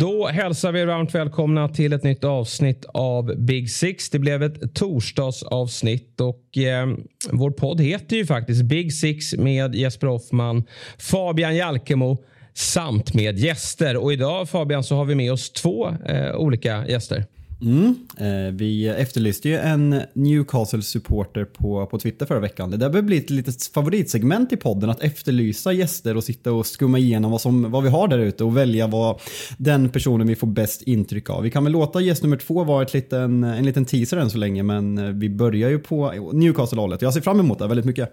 Då hälsar vi varmt välkomna till ett nytt avsnitt av Big Six. Det blev ett torsdagsavsnitt och eh, vår podd heter ju faktiskt Big Six med Jesper Hoffman, Fabian Jalkemo samt med gäster. Och idag Fabian så har vi med oss två eh, olika gäster. Mm. Eh, vi efterlyste ju en Newcastle-supporter på, på Twitter förra veckan. Det där börjar bli ett litet favoritsegment i podden, att efterlysa gäster och sitta och skumma igenom vad, som, vad vi har där ute och välja vad den personen vi får bäst intryck av. Vi kan väl låta gäst nummer två vara ett liten, en liten teaser än så länge, men eh, vi börjar ju på Newcastle-hållet. Jag ser fram emot det väldigt mycket.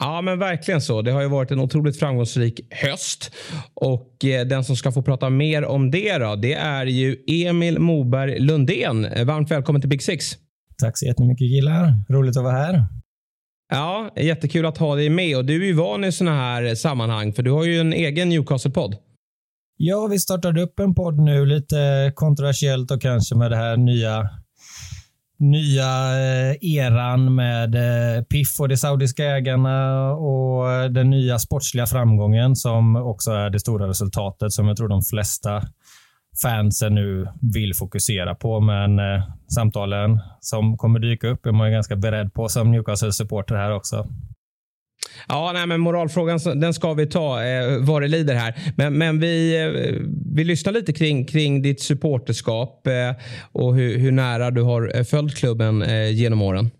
Ja, men verkligen så. Det har ju varit en otroligt framgångsrik höst och eh, den som ska få prata mer om det då, det är ju Emil Moberg Lundén. Varmt välkommen till Big Six. Tack så jättemycket killar. Roligt att vara här. Ja, jättekul att ha dig med och du är ju van i sådana här sammanhang för du har ju en egen Newcastle-podd. Ja, vi startade upp en podd nu, lite kontroversiellt och kanske med det här nya nya eh, eran med eh, Piff och de saudiska ägarna och eh, den nya sportsliga framgången som också är det stora resultatet som jag tror de flesta fansen nu vill fokusera på. Men eh, samtalen som kommer dyka upp är man ganska beredd på som Newcastle-supporter här också. Ja, nej, men moralfrågan den ska vi ta eh, vad det lider här. Men, men vi, eh, vi lyssnar lite kring, kring ditt supporterskap eh, och hur, hur, nära du har eh, följt klubben eh, genom åren.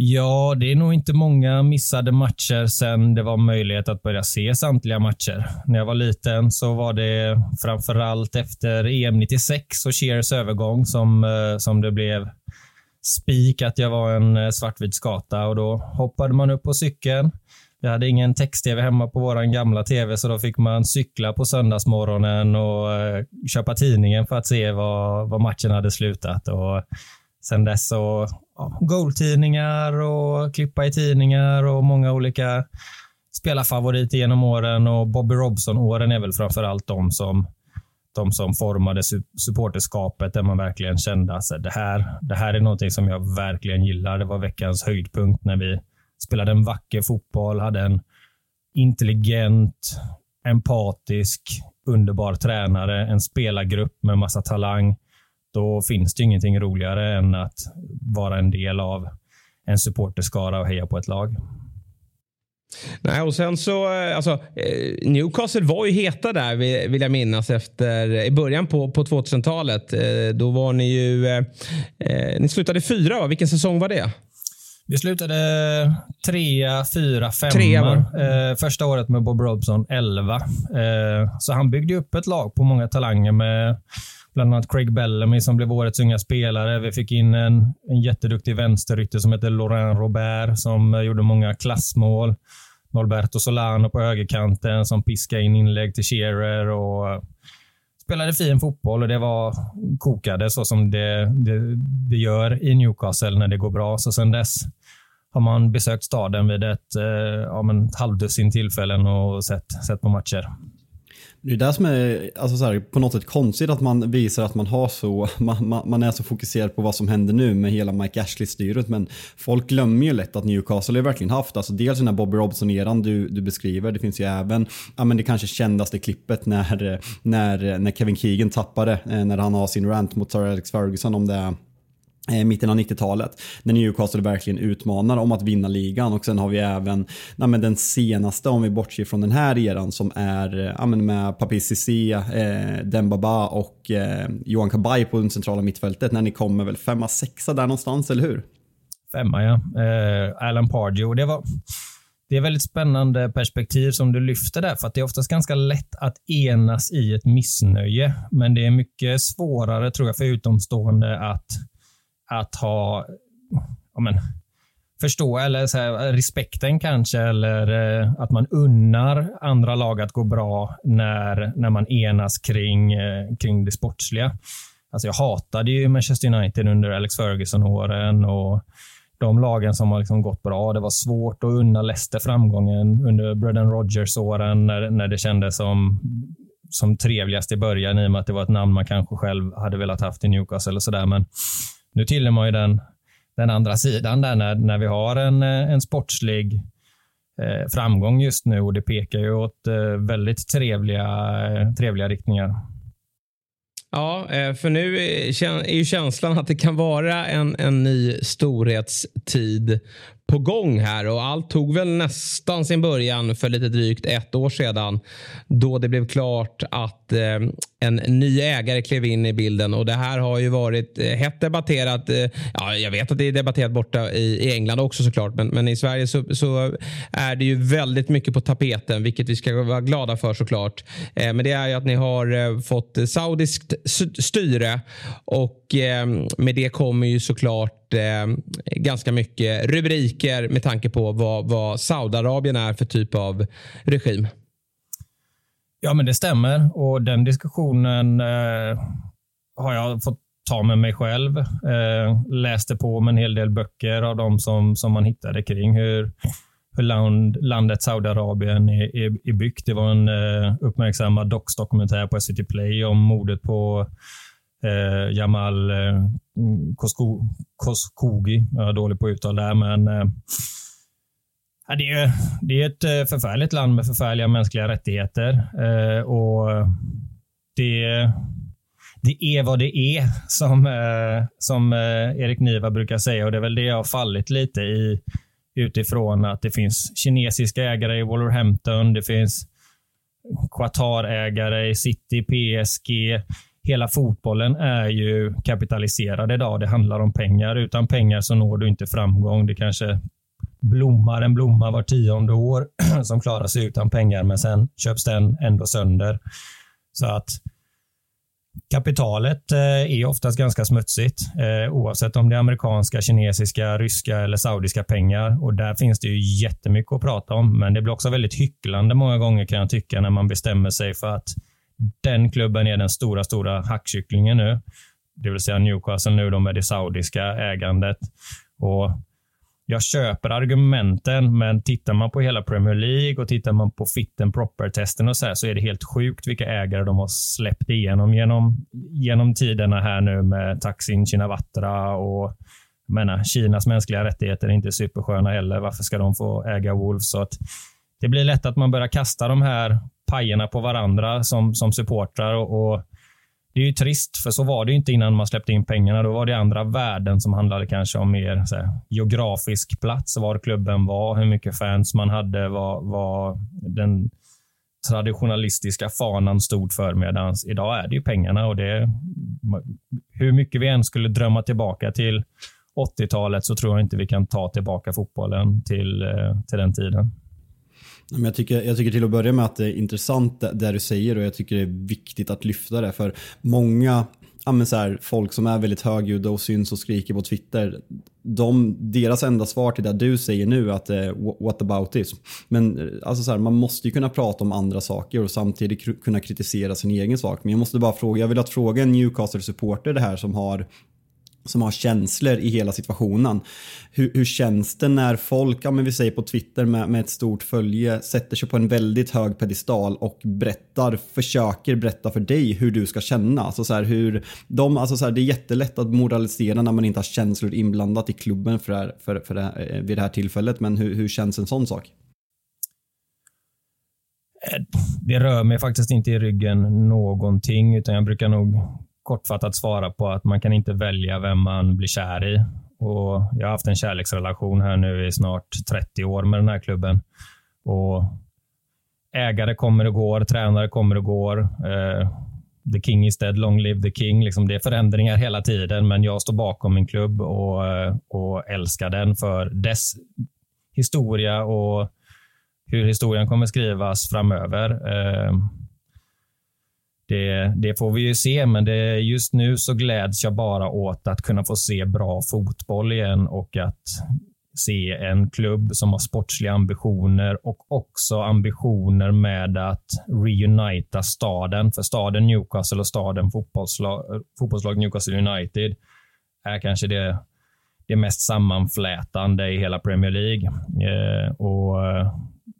Ja, det är nog inte många missade matcher sen det var möjlighet att börja se samtliga matcher. När jag var liten så var det framförallt efter EM 96 och Cheers övergång som, eh, som det blev spik att jag var en eh, svartvit skata och då hoppade man upp på cykeln. Jag hade ingen text-tv hemma på våran gamla tv så då fick man cykla på söndagsmorgonen och eh, köpa tidningen för att se vad, vad matchen hade slutat. Och sen dess så ja, goaltidningar och klippa i tidningar och många olika spelarfavoriter genom åren och Bobby Robson-åren är väl framför allt de som de som formade supporterskapet där man verkligen kände att det här, det här är någonting som jag verkligen gillar. Det var veckans höjdpunkt när vi spelade en vacker fotboll, hade en intelligent, empatisk, underbar tränare, en spelargrupp med massa talang. Då finns det ingenting roligare än att vara en del av en supporterskara och heja på ett lag. Nej, och sen så, eh, alltså, eh, Newcastle var ju heta där vill jag minnas efter i början på, på 2000-talet. Eh, då var ni ju, eh, ni slutade fyra va? Vilken säsong var det? Vi slutade trea, fyra, femma. Trea, eh, första året med Bob Robson, elva. Eh, så han byggde upp ett lag på många talanger med bland annat Craig Bellamy som blev årets unga spelare. Vi fick in en, en jätteduktig vänsterytter som heter Laurent Robert som eh, gjorde många klassmål. Norberto Solano på högerkanten som piskade in inlägg till Shearer och eh, spelade fin fotboll och det var kokade så som det, det, det gör i Newcastle när det går bra. Så sen dess har man besökt staden vid ett, eh, ja, men ett halvdussin tillfällen och sett, sett på matcher. Det är det som är alltså så här, på något sätt konstigt att man visar att man har så, man, man, man är så fokuserad på vad som händer nu med hela Mike Ashley-styret. Men folk glömmer ju lätt att Newcastle har verkligen haft, alltså dels den här Bobby Robson-eran du, du beskriver, det finns ju även, ja men det kanske kändaste klippet när, när, när Kevin Keegan tappade, eh, när han har sin rant mot Sir Alex Ferguson om det Eh, mitten av 90-talet. När Newcastle verkligen utmanar om att vinna ligan och sen har vi även nej, men den senaste om vi bortser från den här eran som är eh, ja, men med Papi Cissé, eh, Dembaba och eh, Johan Kabay på det centrala mittfältet när ni kommer väl femma, sexa där någonstans, eller hur? Femma ja. Eh, Alan Pardew. Det var det är väldigt spännande perspektiv som du lyfter där, för att det är oftast ganska lätt att enas i ett missnöje, men det är mycket svårare tror jag för utomstående att att ha ja, men, förstå eller så här, respekten kanske eller eh, att man unnar andra lag att gå bra när, när man enas kring, eh, kring det sportsliga. Alltså jag hatade ju Manchester United under Alex Ferguson-åren och de lagen som har liksom gått bra. Det var svårt att unna Leicester framgången under Brendan Rodgers-åren när, när det kändes som, som trevligast i början i och med att det var ett namn man kanske själv hade velat haft i Newcastle eller sådär. Men nu tillhör man ju den, den andra sidan där när, när vi har en, eh, en sportslig eh, framgång just nu och det pekar ju åt eh, väldigt trevliga, eh, trevliga riktningar. Ja, eh, för nu är ju känslan att det kan vara en, en ny storhetstid på gång här och allt tog väl nästan sin början för lite drygt ett år sedan då det blev klart att eh, en ny ägare klev in i bilden och det här har ju varit eh, hett debatterat. Eh, ja, jag vet att det är debatterat borta i, i England också såklart, men, men i Sverige så, så, är det ju väldigt mycket på tapeten, vilket vi ska vara glada för såklart. Eh, men det är ju att ni har eh, fått saudiskt styre och eh, med det kommer ju såklart eh, ganska mycket rubriker med tanke på vad, vad Saudiarabien är för typ av regim. Ja, men det stämmer och den diskussionen eh, har jag fått ta med mig själv. Eh, läste på om en hel del böcker av de som, som man hittade kring hur, hur land, landet Saudiarabien är, är, är byggt. Det var en eh, uppmärksammad dox-dokumentär på SVT Play om mordet på eh, Jamal eh, eh, Koskogi. Jag är dålig på uttal där, men eh, det, är, det är ett eh, förfärligt land med förfärliga mänskliga rättigheter. Eh, och det, det är vad det är, som, eh, som eh, Erik Niva brukar säga. Och Det är väl det jag har fallit lite i utifrån att det finns kinesiska ägare i Wolverhampton. Det finns Qatar-ägare i City, PSG hela fotbollen är ju kapitaliserad idag. Det handlar om pengar. Utan pengar så når du inte framgång. Det kanske blommar en blomma var tionde år som klarar sig utan pengar, men sen köps den ändå sönder. Så att kapitalet eh, är oftast ganska smutsigt, eh, oavsett om det är amerikanska, kinesiska, ryska eller saudiska pengar. Och där finns det ju jättemycket att prata om, men det blir också väldigt hycklande många gånger kan jag tycka när man bestämmer sig för att den klubben är den stora, stora hackkycklingen nu. Det vill säga Newcastle nu då med det saudiska ägandet. Och jag köper argumenten, men tittar man på hela Premier League och tittar man på fit and proper-testen och så här, så är det helt sjukt vilka ägare de har släppt igenom genom, genom tiderna här nu med Taksin Shinawatra och menar, Kinas mänskliga rättigheter är inte supersköna heller. Varför ska de få äga Wolves? Så att det blir lätt att man börjar kasta de här pajerna på varandra som, som supportrar. Och, och, det är ju trist, för så var det inte innan man släppte in pengarna. Då var det andra värden som handlade kanske om mer här, geografisk plats, var klubben var, hur mycket fans man hade, vad, vad den traditionalistiska fanan stod för. Medan idag är det ju pengarna och det hur mycket vi än skulle drömma tillbaka till 80-talet så tror jag inte vi kan ta tillbaka fotbollen till, eh, till den tiden. Men jag, tycker, jag tycker till att börja med att det är intressant det du säger och jag tycker det är viktigt att lyfta det för många ja, så här, folk som är väldigt högljudda och syns och skriker på Twitter, de, deras enda svar till det du säger nu att eh, what about this? Men eh, alltså så här, man måste ju kunna prata om andra saker och samtidigt kunna kritisera sin egen sak. Men jag måste bara fråga, jag vill att fråga en Newcastle-supporter det här som har som har känslor i hela situationen. Hur, hur känns det när folk, ja men vi säger på Twitter med, med ett stort följe, sätter sig på en väldigt hög pedestal och berättar, försöker berätta för dig hur du ska känna. Alltså så här, hur de, alltså så här, det är jättelätt att moralisera när man inte har känslor inblandat i klubben för det här, för, för det här, eh, vid det här tillfället, men hur, hur känns en sån sak? Eh, det rör mig faktiskt inte i ryggen någonting, utan jag brukar nog kortfattat svara på att man kan inte välja vem man blir kär i. Och jag har haft en kärleksrelation här nu i snart 30 år med den här klubben. Och ägare kommer och går, tränare kommer och går. Eh, the king is dead, long live the king. Liksom det är förändringar hela tiden, men jag står bakom min klubb och, eh, och älskar den för dess historia och hur historien kommer skrivas framöver. Eh, det, det, får vi ju se, men det, just nu så gläds jag bara åt att kunna få se bra fotboll igen och att se en klubb som har sportsliga ambitioner och också ambitioner med att reunita staden. För staden Newcastle och staden fotbollslag, fotbollslag Newcastle United är kanske det, det mest sammanflätande i hela Premier League. Eh, och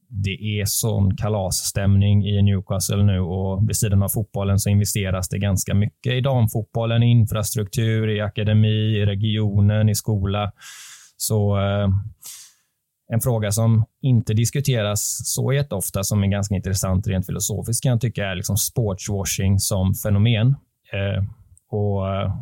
det är sån kalasstämning i Newcastle nu och vid sidan av fotbollen så investeras det ganska mycket i damfotbollen, i infrastruktur, i akademi, i regionen, i skola. Så eh, en fråga som inte diskuteras så jätteofta, som är ganska intressant rent filosofiskt kan jag tycka är liksom sportswashing som fenomen. eh, och eh,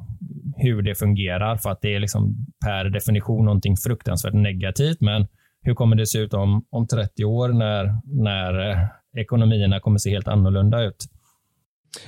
hur det fungerar. För att det är liksom per definition någonting fruktansvärt negativt. Men hur kommer det se ut om, om 30 år när, när eh, ekonomierna kommer se helt annorlunda ut?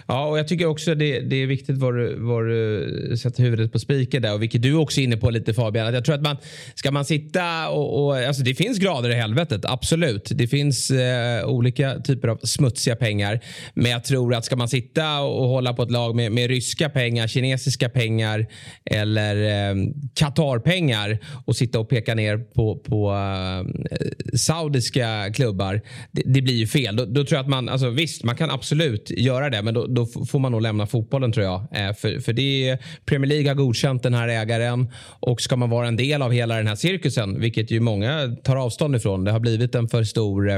Ja, och jag tycker också det, det är viktigt var du, var du sätter huvudet på spiken där och vilket du också är inne på lite Fabian. Att jag tror att man ska man sitta och, och alltså det finns grader i helvetet, absolut. Det finns eh, olika typer av smutsiga pengar, men jag tror att ska man sitta och hålla på ett lag med, med ryska pengar, kinesiska pengar eller eh, Qatar-pengar och sitta och peka ner på, på eh, saudiska klubbar. Det, det, blir ju fel. Då, då tror jag att man, alltså visst, man kan absolut göra det, men då, då, får man nog lämna fotbollen tror jag. Eh, för, för det är, Premier League har godkänt den här ägaren och ska man vara en del av hela den här cirkusen, vilket ju många tar avstånd ifrån. Det har blivit en för stor eh,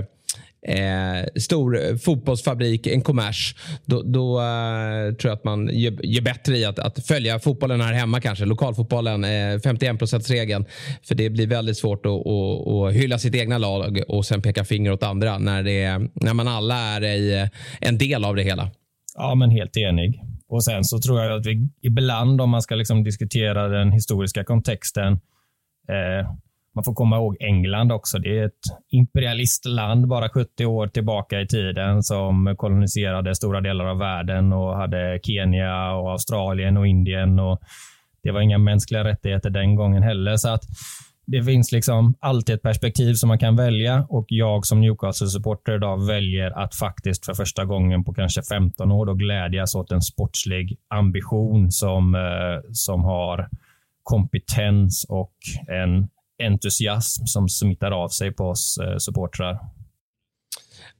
eh stor fotbollsfabrik, en kommers, då, då eh, tror jag att man gör, gör bättre i att, att, följa fotbollen här hemma kanske. Lokalfotbollen, eh, 51% regeln För det blir väldigt svårt att, att, att, hylla sitt egna lag och sen peka finger åt andra när, det, när man alla är i, eh, en del av det hela. Ja, men helt enig. Och sen så tror jag att vi ibland, om man ska liksom diskutera den historiska kontexten, eh, man får komma ihåg England också. Det är ett imperialistland bara 70 år tillbaka i tiden som koloniserade stora delar av världen och hade Kenya och Australien och Indien. och Det var inga mänskliga rättigheter den gången heller. Så att det finns liksom alltid ett perspektiv som man kan välja och jag som Newcastle-supporter idag väljer att faktiskt för första gången på kanske 15 år då glädjas åt en sportslig ambition som, eh, som har kompetens och en entusiasm som smittar av sig på oss eh, supportrar.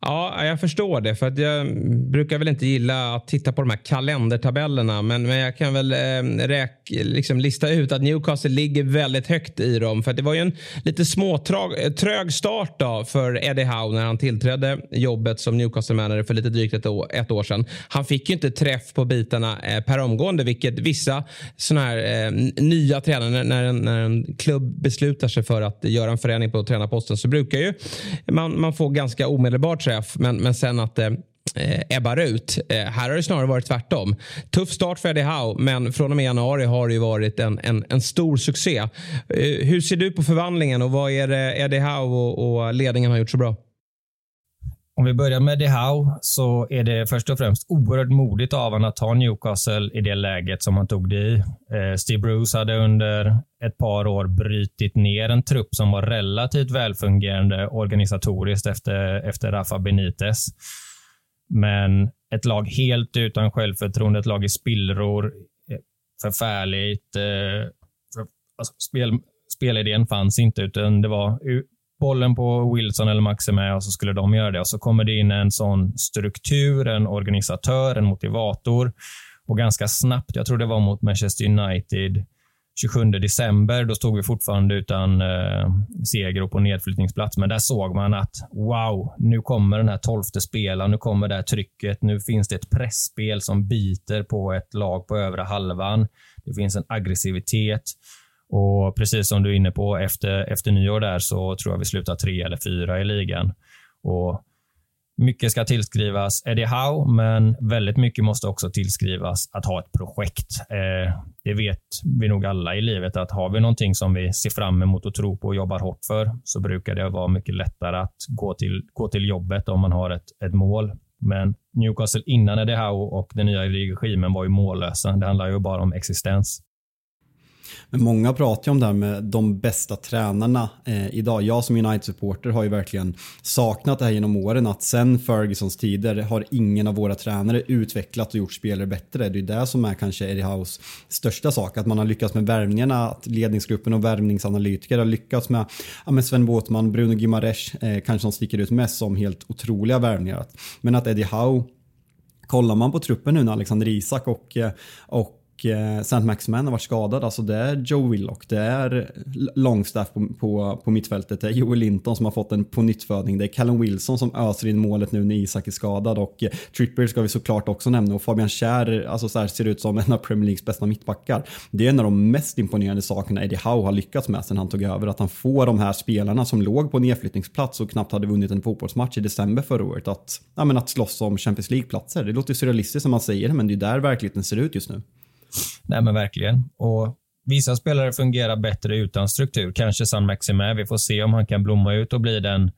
Ja, jag förstår det. För att jag brukar väl inte gilla att titta på de här kalendertabellerna. Men, men jag kan väl eh, räk, liksom lista ut att Newcastle ligger väldigt högt i dem. För det var ju en lite småtrög start då för Eddie Howe när han tillträdde jobbet som Newcastle-manager för lite drygt ett år, ett år sedan. Han fick ju inte träff på bitarna eh, per omgående, vilket vissa såna här eh, nya tränare, när en, när en klubb beslutar sig för att göra en förändring på tränarposten så brukar ju man, man få ganska omedelbart chef, men, men sen att det eh, eh ebbar ut. Eh, här har det snarare varit tvärtom. Tuff start för Eddie Howe, men från och med januari har det ju varit en, en, en stor succé. Eh, hur ser du på förvandlingen och vad är det Eddie Howe och, och ledningen har gjort så bra? Om vi börjar med De Howe så är det först och främst oerhört modigt av honom att ta Newcastle i det läget som han tog det i. Eh, Steve Bruce hade under ett par år brytit ner en trupp som var relativt välfungerande organisatoriskt efter, efter Rafa Benitez. Men ett lag helt utan självförtroende, ett lag i spillror, eh, förfärligt. För, alltså, spel, spelidén fanns inte, utan det var bollen på Wilson eller Maxime och så skulle de göra det. Och så kommer det in en sån struktur, en organisatör, en motivator. Och ganska snabbt, jag tror det var mot Manchester United 27 december, då stod vi fortfarande utan eh, seger och på nedflyttningsplats. Men där såg man att wow, nu kommer den här tolfte spelaren, nu kommer det här trycket. Nu finns det ett pressspel som biter på ett lag på övre halvan. Det finns en aggressivitet. Och precis som du är inne på, efter, efter nyår där så tror jag vi slutar tre eller fyra i ligan. Och mycket ska tillskrivas Eddie Howe, men väldigt mycket måste också tillskrivas att ha ett projekt. Eh, det vet vi nog alla i livet att har vi någonting som vi ser fram emot och tror på och jobbar hårt för så brukar det vara mycket lättare att gå till, gå till jobbet om man har ett, ett mål. Men Newcastle innan Eddie Howe och den nya regimen var ju mållösa. Det handlar ju bara om existens. Men många pratar ju om det här med de bästa tränarna eh, idag. Jag som United-supporter har ju verkligen saknat det här genom åren att sen Fergusons tider har ingen av våra tränare utvecklat och gjort spelare bättre. Det är det som är kanske Eddie House största sak. Att man har lyckats med värvningarna, att ledningsgruppen och värvningsanalytiker har lyckats med, ja, med Sven Båtman, Bruno Gimares, eh, kanske som sticker ut mest som helt otroliga värvningar. Men att Eddie Howe kollar man på truppen nu när Alexander Isak och, eh, och och eh, St. Maximan har varit skadad. Alltså det är Joe Willock, det är Longstaff på, på, på mittfältet, det är Joel Linton som har fått en på nyttfödning, det är Callum Wilson som öser in målet nu när Isak är skadad och eh, ska vi såklart också nämna och Fabian Kjär alltså så här, ser ut som en av Premier Leagues bästa mittbackar. Det är en av de mest imponerande sakerna Eddie Howe har lyckats med sen han tog över, att han får de här spelarna som låg på nedflyttningsplats och knappt hade vunnit en fotbollsmatch i december förra året att, ja, men att slåss om Champions League-platser. Det låter surrealistiskt när man säger det, men det är där verkligheten ser ut just nu. Nej, men verkligen. Och Vissa spelare fungerar bättre utan struktur. Kanske San Maxime. Vi får se om han kan blomma ut och bli den,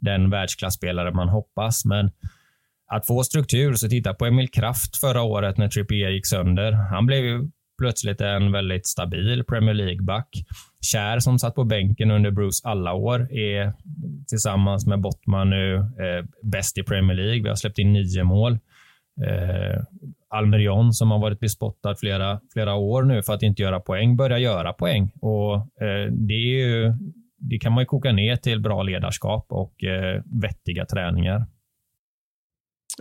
den världsklasspelare man hoppas. Men att få struktur, så titta på Emil Kraft förra året när Trippier gick sönder. Han blev ju plötsligt en väldigt stabil Premier League-back. Kär som satt på bänken under Bruce alla år är tillsammans med Bottman nu eh, bäst i Premier League. Vi har släppt in nio mål. Eh, Almerion som har varit bespottad flera, flera år nu för att inte göra poäng, börjar göra poäng. Och eh, det, ju, det, kan man ju koka ner till bra ledarskap och eh, vettiga träningar.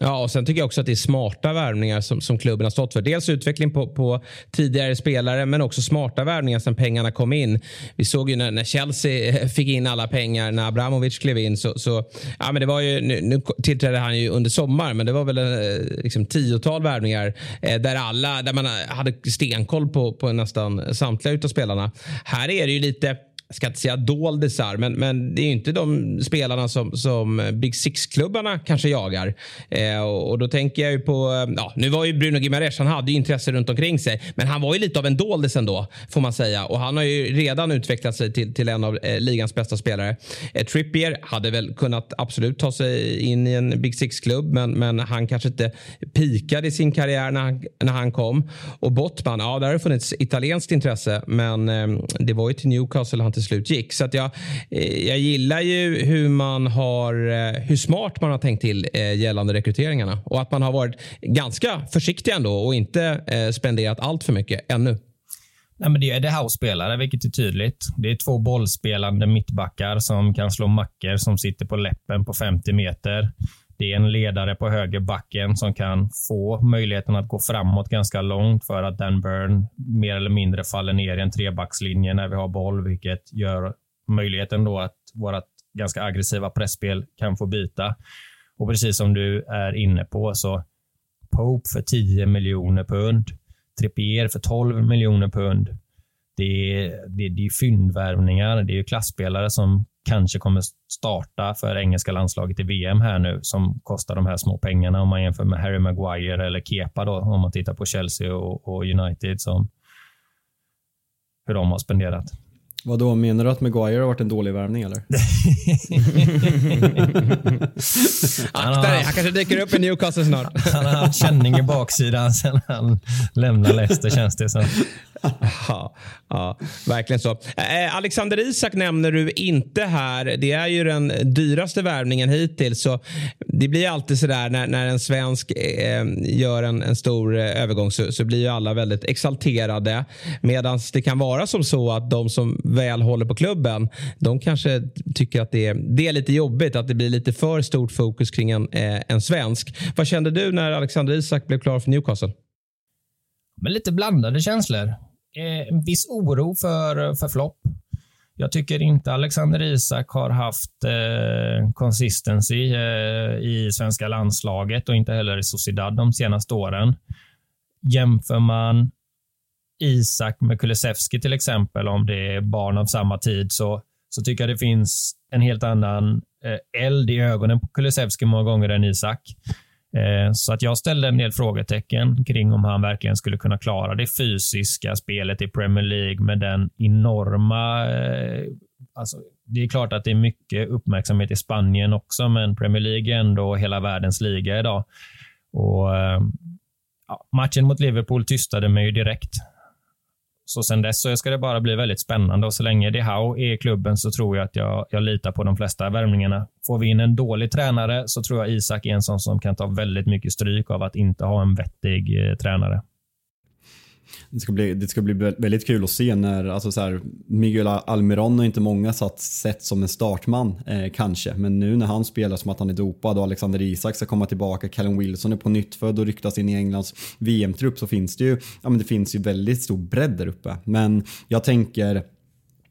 Ja, och sen tycker jag också att det är smarta värvningar som, som klubben har stått för. Dels utveckling på, på tidigare spelare, men också smarta värvningar sen pengarna kom in. Vi såg ju när, när, Chelsea eh, fick in alla pengar när Abramovic klev in. Så, så, ja, men det var ju, nu, nu tillträdde han ju under sommaren, men det var väl eh, liksom, tiotal värvningar eh, där alla, där man hade stenkoll på, på nästan samtliga utav spelarna. Här är det ju lite jag ska inte säga doldisar, men, men det är ju inte de spelarna som, som Big Six-klubbarna kanske jagar. Eh, och, och, då tänker jag ju på, eh, ja, nu var ju Bruno Gimares, han hade ju intresse runt omkring sig, men han var ju lite av en doldis ändå, får man säga. Och han har ju redan utvecklat sig till, till en av eh, ligans bästa spelare. Eh, Trippier hade väl kunnat absolut ta sig in i en Big Six-klubb, men, men han kanske inte pikade i sin karriär när han, när han kom. Och Bottman, ja, där har det funnits italienskt intresse, men eh, det var ju till Newcastle han till slut gick. Så att jag, eh, jag gillar ju hur man har, eh, hur smart man har tänkt till eh, gällande rekryteringarna och att man har varit ganska försiktig ändå och inte spenderat allt för mycket ännu. Nej, men det är det här spelare, vilket är tydligt. Det är två bollspelande mittbackar som kan slå mackor som sitter på läppen på 50 meter. Det är en ledare på höger backen som kan få möjligheten att gå framåt ganska långt för att Dan Burn mer eller mindre faller ner i en trebackslinje när vi har boll, vilket gör möjligheten då att vårt ganska aggressiva pressspel kan få byta. Och precis som du är inne på så Pope för 10 miljoner pund, Trippier för 12 miljoner pund. Det är, det, det är fyndvärvningar. Det är klasspelare som kanske kommer starta för engelska landslaget i VM här nu som kostar de här små pengarna om man jämför med Harry Maguire eller Kepa då om man tittar på Chelsea och, och United som hur de har spenderat. Vad då menar du att Maguire har varit en dålig värvning eller? Akta dig, han kanske dyker upp i Newcastle snart. han har haft känning i baksidan sen han lämnade Leicester känns det som. ja, ja, verkligen så. Eh, Alexander Isak nämner du inte här. Det är ju den dyraste värvningen hittills. Så det blir alltid sådär när, när en svensk eh, gör en, en stor eh, övergång så, så, blir ju alla väldigt exalterade. Medan det kan vara som så att de som väl håller på klubben, de kanske tycker att det är, det är lite jobbigt att det blir lite för stort fokus kring en, eh, en svensk. Vad kände du när Alexander Isak blev klar för Newcastle? Men lite blandade känslor. Eh, en viss oro för, för flopp. Jag tycker inte Alexander Isak har haft eh, consistency eh, i svenska landslaget och inte heller i Sociedad de senaste åren. Jämför man Isak med Kulusevski till exempel, om det är barn av samma tid, så, så tycker jag det finns en helt annan eh, eld i ögonen på Kulusevski många gånger än Isak. Eh, så att jag ställde en del frågetecken kring om han verkligen skulle kunna klara det fysiska spelet i Premier League med den enorma... Eh, alltså, det är klart att det är mycket uppmärksamhet i Spanien också, men Premier League är ändå hela världens liga idag. Och, eh, ja, matchen mot Liverpool tystade mig ju direkt. Så sen dess så ska det bara bli väldigt spännande och så länge det är i klubben så tror jag att jag, jag litar på de flesta värvningarna. Får vi in en dålig tränare så tror jag Isak är en sån som kan ta väldigt mycket stryk av att inte ha en vettig eh, tränare. Det ska, bli, det ska bli väldigt kul att se när, alltså så här, Miguel Almiron har inte många satt, sett som en startman eh, kanske, men nu när han spelar som att han är dopad och Alexander Isak ska komma tillbaka, Callum Wilson är på nyttfödd och ryktas in i Englands VM-trupp så finns det ju, ja men det finns ju väldigt stor bredd där uppe. Men jag tänker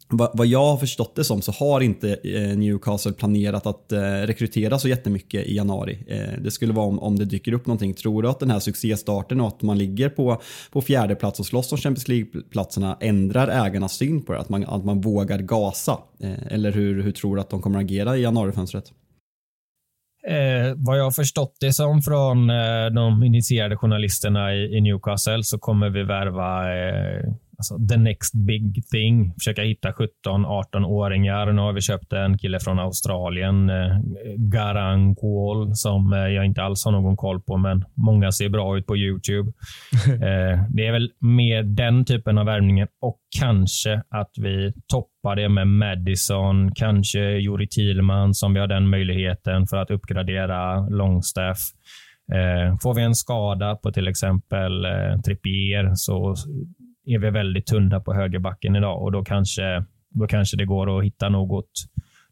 vad jag har förstått det som så har inte eh, Newcastle planerat att eh, rekrytera så jättemycket i januari. Eh, det skulle vara om, det dyker upp någonting. Tror du att den här succéstarten och att man ligger på, på fjärde plats och slåss om Champions League-platserna ändrar ägarnas syn på det? Att man, att man vågar gasa? Eller hur, hur tror du att de kommer agera i januarifönstret? Eh, vad jag har förstått det som från eh, de initierade journalisterna i, i, Newcastle så kommer vi värva eh, alltså, the next big thing. Försöka hitta 17-18-åringar. Nu har vi köpt en kille från Australien, eh, Garang Kuol, som eh, jag inte alls har någon koll på, men många ser bra ut på YouTube. eh, det är väl mer den typen av värvningen och kanske att vi toppar det med Madison, kanske Juri Thielman som vi har den möjligheten för att uppgradera Longstaff. Eh, får vi en skada på till exempel eh, Trippier så är vi väldigt tunna på högerbacken idag och då kanske, då kanske det går att hitta något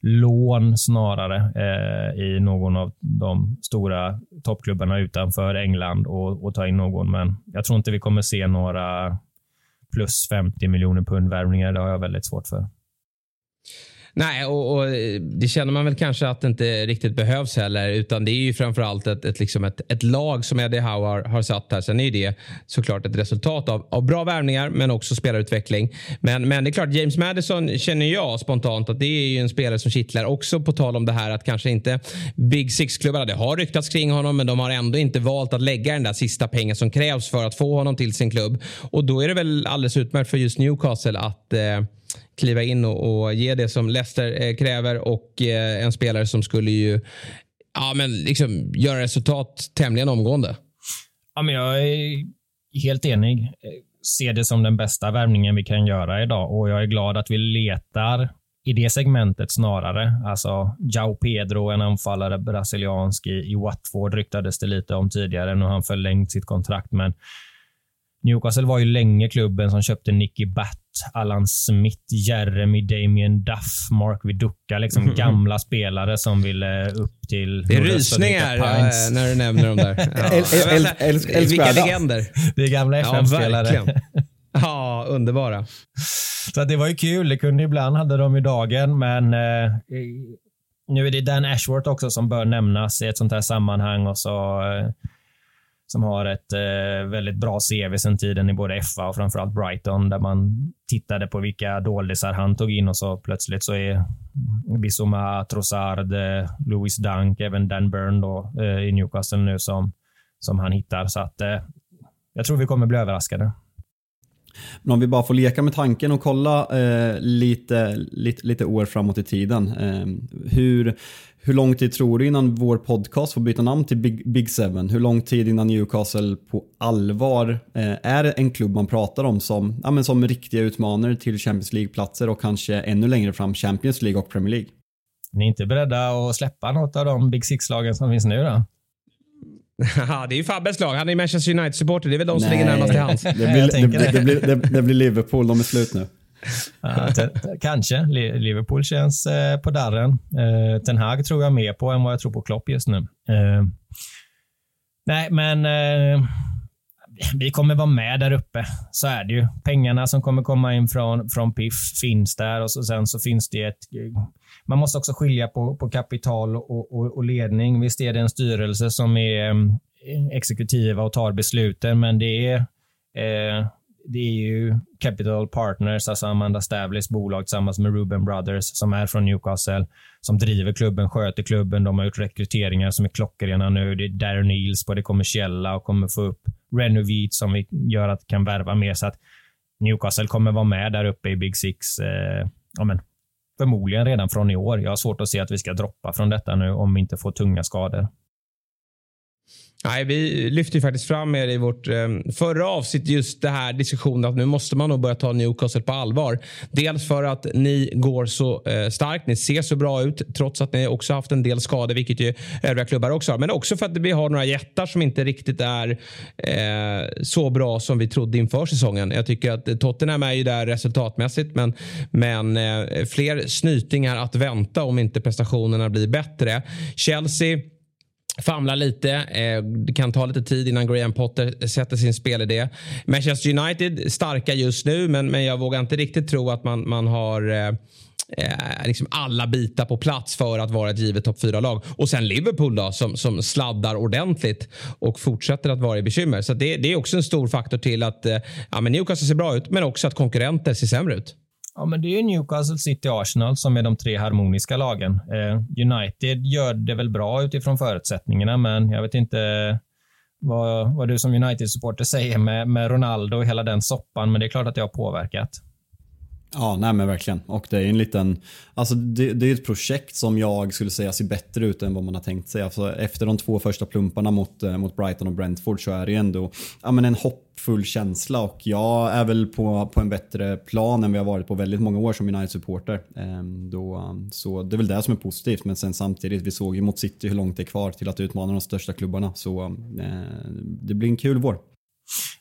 lån snarare eh, i någon av de stora toppklubbarna utanför England och, och, ta in någon. Men jag tror inte vi kommer se några plus 50 miljoner pund värvningar. Det har jag väldigt svårt för. Nej, och, och, det känner man väl kanske att det inte riktigt behövs heller. Utan det är ju framförallt ett, ett, liksom ett, ett lag som Eddie Howe har, har satt här. Sen är det såklart ett resultat av, av bra värvningar men också spelarutveckling. Men, men det är klart, James Madison känner jag spontant att det är ju en spelare som kittlar. Också på tal om det här att kanske inte Big Six-klubbarna, det har ryktats kring honom men de har ändå inte valt att lägga den där sista pengen som krävs för att få honom till sin klubb. Och då är det väl alldeles utmärkt för just Newcastle att eh, kliva in och, och ge det som Leicester eh, kräver och eh, en spelare som skulle ju ja, men liksom göra resultat tämligen omgående. Ja, men jag är helt enig. Eh, ser det som den bästa värvningen vi kan göra idag och jag är glad att vi letar i det segmentet snarare. Alltså Jao Pedro, en anfallare brasiliansk i, i Watford ryktades det lite om tidigare. Nu har han förlängt sitt kontrakt, men Newcastle var ju länge klubben som köpte Nicky Batt, Alan Smith, Jeremy, Damien Duff, Mark Viduka. Liksom mm. gamla spelare som ville upp till... Det är rysningar ja, när du nämner dem där. Ja. Vilka legender. Det är gamla FM-spelare. Ja, ja, underbara. Så det var ju kul. Det kunde ibland hade de i dagen, men eh, nu är det Dan Ashworth också som bör nämnas i ett sånt här sammanhang och så eh, som har ett eh, väldigt bra CV sen tiden i både FA och framförallt Brighton där man tittade på vilka doldisar han tog in och så plötsligt så är Bissoma, Trossard, eh, Louis Dunk, även Dan Burn då, eh, i Newcastle nu som, som han hittar. Så att eh, jag tror vi kommer bli överraskade. Men om vi bara får leka med tanken och kolla eh, lite, lite, lite år framåt i tiden. Eh, hur, hur lång tid tror du innan vår podcast får byta namn till Big, Big Seven? Hur lång tid innan Newcastle på allvar eh, är en klubb man pratar om som, ja, men som riktiga utmanare till Champions League-platser och kanske ännu längre fram Champions League och Premier League? Ni är inte beredda att släppa något av de Big Six-lagen som finns nu då? Ja, det är ju Fabbes lag. Han är Manchester United-supporter. Det är väl de som Nej. ligger närmast till hands. Det blir, det, det, blir, det blir Liverpool. De är slut nu. Ja, kanske. Liverpool känns eh, på darren. Eh, Ten Hag tror jag mer på än vad jag tror på Klopp just nu. Eh, nej, men eh, vi kommer vara med där uppe. Så är det ju. Pengarna som kommer komma in från, från PIF finns där och så, sen så finns det ett... Man måste också skilja på, på kapital och, och, och ledning. Visst är det en styrelse som är mm, exekutiva och tar besluten, men det är eh, det är ju Capital Partners, alltså Amanda Stavleys bolag tillsammans med Ruben Brothers som är från Newcastle, som driver klubben, sköter klubben. De har gjort rekryteringar som är klockrena nu. Det är Darren Eels på det kommersiella och kommer få upp Renovit som vi gör att kan värva mer. Så att Newcastle kommer vara med där uppe i Big Six. Eh, ja, men, förmodligen redan från i år. Jag har svårt att se att vi ska droppa från detta nu om vi inte får tunga skador. Nej, vi lyfte ju faktiskt fram er i vårt eh, förra avsnitt just det här diskussionen att nu måste man nog börja ta Newcastle på allvar. Dels för att ni går så eh, starkt, ni ser så bra ut trots att ni också haft en del skador, vilket ju övriga klubbar också har. Men också för att vi har några jättar som inte riktigt är eh, så bra som vi trodde inför säsongen. Jag tycker att Tottenham är ju där resultatmässigt, men, men eh, fler snytingar att vänta om inte prestationerna blir bättre. Chelsea famlar lite. Eh, det kan ta lite tid innan Graham Potter sätter sin spelidé. Manchester United starka just nu, men, men jag vågar inte riktigt tro att man, man har eh, eh liksom alla bitar på plats för att vara ett givet topp 4-lag. Och sen Liverpool då, som, som sladdar ordentligt och fortsätter att vara i bekymmer. Så det, det är också en stor faktor till att eh, ja, men Newcastle ser bra ut, men också att konkurrenter ser sämre ut. Ja, men det är Newcastle, City Arsenal som är de tre harmoniska lagen. Eh, United gör det väl bra utifrån förutsättningarna, men jag vet inte vad, vad du som United-supporter säger med, med Ronaldo och hela den soppan, men det är klart att det har påverkat. Ja, nej men verkligen. Och det är en liten, alltså det, det, är ett projekt som jag skulle säga ser bättre ut än vad man har tänkt sig. Alltså efter de två första plumparna mot, eh, mot Brighton och Brentford så är det ju ändå ja, men en hoppfull känsla och jag är väl på, på en bättre plan än vi har varit på väldigt många år som United-supporter. Ehm, så det är väl det som är positivt, men sen samtidigt, vi såg ju mot City hur långt det är kvar till att utmana de största klubbarna, så eh, det blir en kul vår.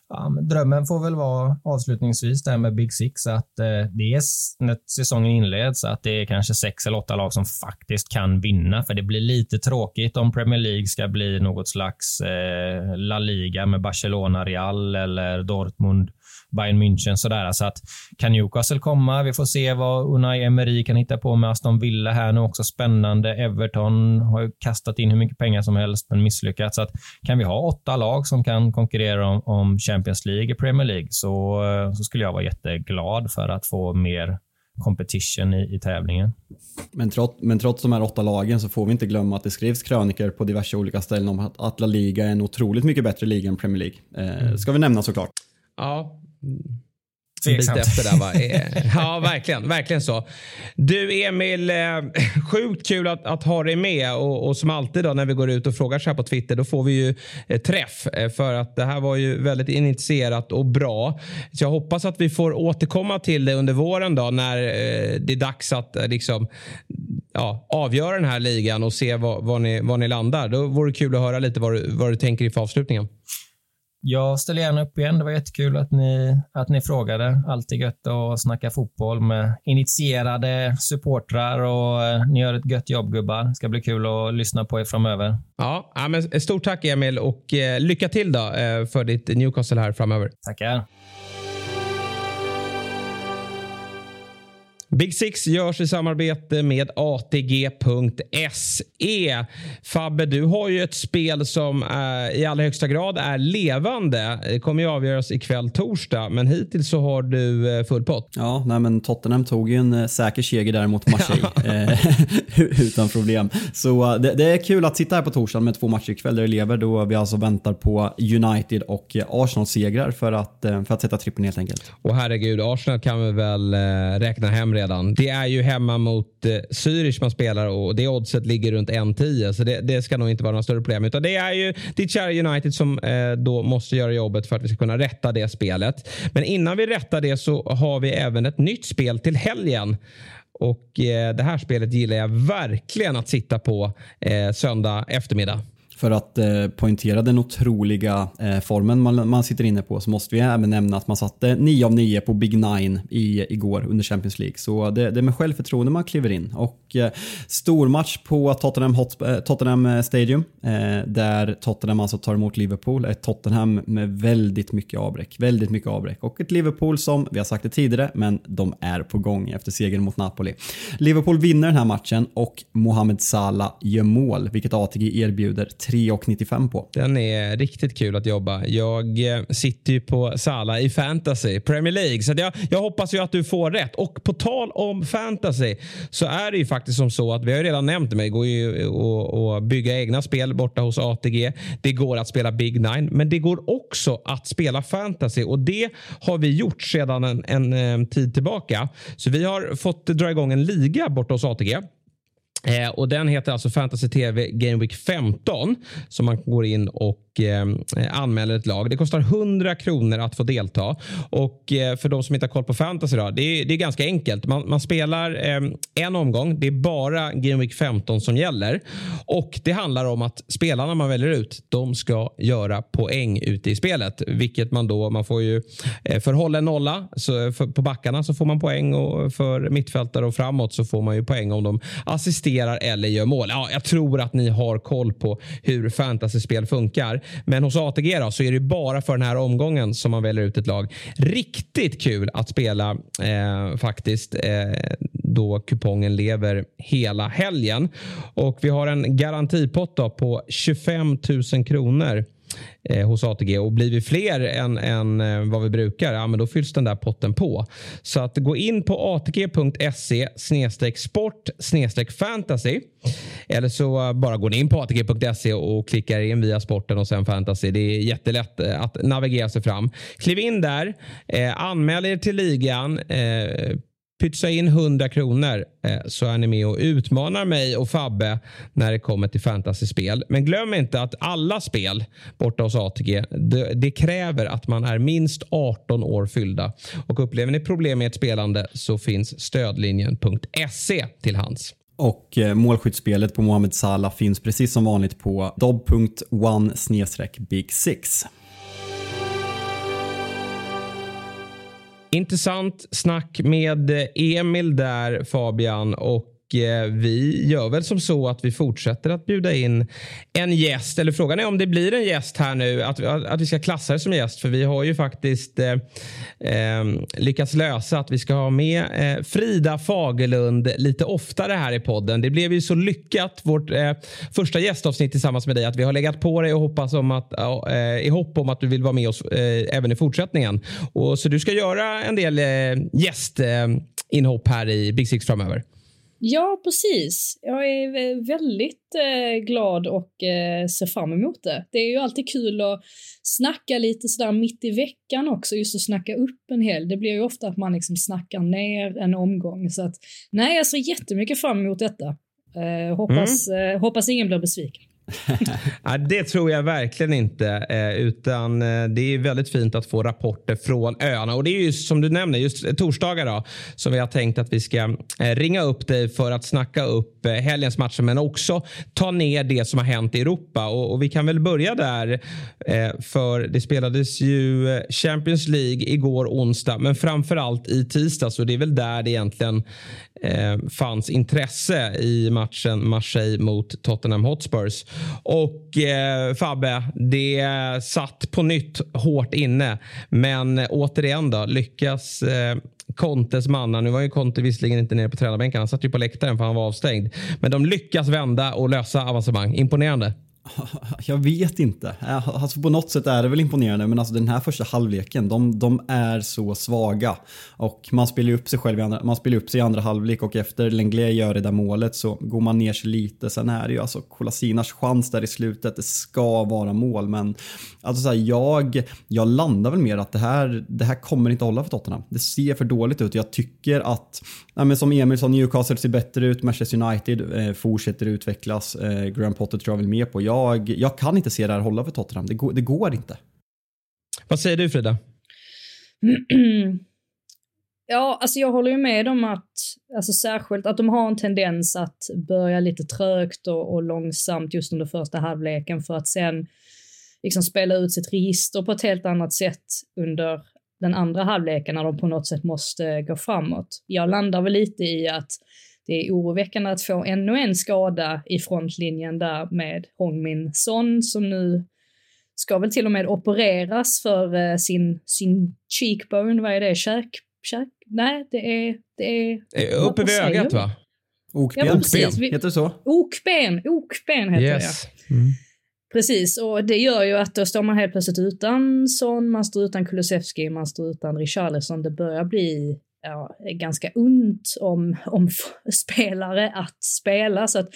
Ja, drömmen får väl vara avslutningsvis där med Big Six att eh, det är när säsongen inleds att det är kanske sex eller åtta lag som faktiskt kan vinna. För det blir lite tråkigt om Premier League ska bli något slags eh, La Liga med Barcelona, Real eller Dortmund Bayern München. Sådär. Så att kan Newcastle komma? Vi får se vad Unai Emery kan hitta på med Aston Villa här nu också. Spännande. Everton har ju kastat in hur mycket pengar som helst men misslyckats. Så att kan vi ha åtta lag som kan konkurrera om, om Champions League i Premier League så, så skulle jag vara jätteglad för att få mer competition i, i tävlingen. Men trots, men trots de här åtta lagen så får vi inte glömma att det skrivs kröniker på diverse olika ställen om att, att La Liga är en otroligt mycket bättre liga än Premier League. Eh, mm. ska vi nämna såklart. Ja, Tveksamt. bit efter där va? Eh, ja, verkligen. Verkligen så. Du Emil, eh, sjukt kul att, att ha dig med och, och, som alltid då när vi går ut och frågar så här på Twitter då får vi ju eh, träff för att det här var ju väldigt initierat och bra. Så jag hoppas att vi får återkomma till det under våren då när det är dags att liksom ja, avgöra den här ligan och se var, var, ni, var ni landar. Då vore det kul att höra lite vad du, vad du tänker inför avslutningen. Jag ställer gärna upp igen. Det var jättekul att ni, att ni frågade. Alltid gött att snacka fotboll med initierade supportrar och eh, ni gör ett gött jobb gubbar. Det ska bli kul att lyssna på er framöver. Ja, men stort tack Emil och eh, lycka till då eh, för ditt Newcastle här framöver. Tackar. Big Six görs i samarbete med ATG.se. Fabbe, du har ju ett spel som är, i allra högsta grad är levande. Det kommer ju avgöras ikväll torsdag, men hittills så har du eh, full pott. Ja, nej, men Tottenham tog ju en eh, säker seger där mot Marseille eh, utan problem. Så det, det, är kul att sitta här på torsdag med två matcher ikväll där det lever då vi alltså väntar på United och Arsenal segrar för att, för att sätta trippen helt enkelt. Och herregud, Arsenal kan vi väl räkna hem redan. Det är ju hemma mot eh, Zürich man spelar och det oddset ligger runt 1-10 så det, det, ska nog inte vara några större problem. Utan det är ju ditt kära United som eh, då måste göra jobbet för att vi ska kunna rätta det spelet. Men innan vi rättar det så har vi även ett nytt spel till helgen. Och eh, det här spelet gillar jag verkligen att sitta på eh, söndag eftermiddag. För att eh, poängtera den otroliga eh, formen man, man sitter inne på så måste vi även nämna att man satte 9 av 9 på Big Nine i, igår under Champions League. Så det, det är med självförtroende man kliver in. Och Eh, stormatch på Tottenham, Hot, eh, Tottenham eh, Stadium där Tottenham alltså tar emot Liverpool. Ett Tottenham med väldigt mycket avbräck. Väldigt mycket avbräck. Och ett Liverpool som, vi har sagt det tidigare, men de är på gång efter segern mot Napoli. Liverpool vinner den här matchen och Mohamed Salah gör mål, vilket ATG erbjuder 3,95 på. Den är riktigt kul att jobba. Jag sitter ju på Salah i fantasy, Premier League. Så jag, jag hoppas ju att du får rätt. Och på tal om fantasy så är det ju faktiskt som så att vi har ju redan nämnt det, men det går ju att bygga egna spel borta hos ATG. Det går att spela Big Nine, men det går också att spela fantasy och det har vi gjort sedan en, en, en tid tillbaka. Så vi har fått dra igång en liga borta hos ATG Eh, och Den heter alltså Fantasy TV Game Week 15 som man går in och och eh, anmäler ett lag. Det kostar 100 kronor att få delta. Och eh, för de som inte har koll på fantasy då, det är, det är ganska enkelt. Man, man spelar eh, en omgång. Det är bara Game Week 15 som gäller. Och det handlar om att spelarna man väljer ut, de ska göra poäng ute i spelet. Vilket man då, man får ju eh, för håll en nolla så för, på backarna så får man poäng och för mittfältare och framåt så får man ju poäng om de assisterar eller gör mål. Ja, jag tror att ni har koll på hur fantasyspel funkar. Men hos ATG då, så är det bara för den här omgången som man väljer ut ett lag. Riktigt kul att spela eh, faktiskt eh, då kupongen lever hela helgen. Och vi har en garantipott på 25 000 kronor eh, hos ATG och blir vi fler än, än eh, vad vi brukar, ja, men då fylls den där potten på. Så att gå in på atg.se sport fantasy eller så bara går ni in på atg.se och klickar in via sporten och sen fantasy. Det är jättelätt eh, att navigera sig fram. Kliv in där, eh, anmäl er till ligan. Eh, pytsa in 100 kronor eh, så är ni med och utmanar mig och Fabbe när det kommer till fantasyspel. Men glöm inte att alla spel borta hos ATG, det, det, kräver att man är minst 18 år fyllda. Och upplever ni problem med ett spelande så finns stödlinjen.se till hands. Och eh, målskyttsspelet på Mohamed Salah finns precis som vanligt på dob.one big 6 Intressant snack med eh, Emil där Fabian och Eh, vi gör väl som så att vi fortsätter att bjuda in en gäst. Eller frågan är om det blir en gäst här nu. Att, att vi ska klassa det som gäst. För vi har ju faktiskt eh, ehm, lyckats lösa att vi ska ha med eh, Frida Fagerlund lite oftare här i podden. Det blev ju så lyckat vårt eh, första gästavsnitt tillsammans med dig att vi har legat på dig och hoppas om att, eh, i hopp om att du vill vara med oss eh, även i fortsättningen. Och, så du ska göra en del eh, gästinhopp här i Big Six framöver. Ja, precis. Jag är väldigt eh, glad och eh, ser fram emot det. Det är ju alltid kul att snacka lite sådär mitt i veckan också, just att snacka upp en hel. Det blir ju ofta att man liksom snackar ner en omgång. Så att, nej, jag ser jättemycket fram emot detta. Eh, hoppas, mm. hoppas ingen blir besviken. ja, det tror jag verkligen inte. Eh, utan eh, Det är väldigt fint att få rapporter från öarna. Och Det är ju som du nämner, just torsdagar då, som vi har tänkt att vi ska eh, ringa upp dig för att snacka upp helgens matcher men också ta ner det som har hänt i Europa. Och, och Vi kan väl börja där. För det spelades ju Champions League igår onsdag men framför allt i tisdags. Och det är väl där det egentligen eh, fanns intresse i matchen Marseille mot Tottenham Hotspurs. Och eh, Fabbe, det satt på nytt hårt inne. Men eh, återigen då, lyckas eh, Contes mannar, nu var ju Conte visserligen inte nere på tränarbänken, han satt ju på läktaren för han var avstängd. Men de lyckas vända och lösa avancemang. Imponerande. Jag vet inte. Äh, alltså på något sätt är det väl imponerande men alltså den här första halvleken de, de är så svaga. Och man spelar upp sig själv i andra, man spelar upp sig i andra halvlek och efter Lenglet gör det där målet så går man ner sig lite. Sen är det ju alltså Kolasinas chans där i slutet. Det ska vara mål men alltså så här, jag, jag landar väl mer att det här, det här kommer inte hålla för Tottenham. Det ser för dåligt ut. Jag tycker att, nej men som Emil sa, Newcastle ser bättre ut. Manchester United eh, fortsätter utvecklas. Eh, Graham Potter tror jag väl mer på. Jag jag, jag kan inte se det här hålla för Tottenham. Det går, det går inte. Vad säger du Frida? Ja, alltså jag håller ju med om att, alltså särskilt att de har en tendens att börja lite trögt och, och långsamt just under första halvleken för att sen liksom spela ut sitt register på ett helt annat sätt under den andra halvleken när de på något sätt måste gå framåt. Jag landar väl lite i att det är oroväckande att få ännu en skada i frontlinjen där med Hongmin Son som nu ska väl till och med opereras för uh, sin, sin cheekbone, vad är det, käk, käk? Nej, det är, det är... Eh, uppe vid ögat va? Okben, ja, okben. heter det så? Okben, okben heter yes. det. Mm. Precis, och det gör ju att då står man helt plötsligt utan Son, man står utan Kulusevski, man står utan Richarlison. Det börjar bli ja, ganska ont om, om spelare att spela. Så att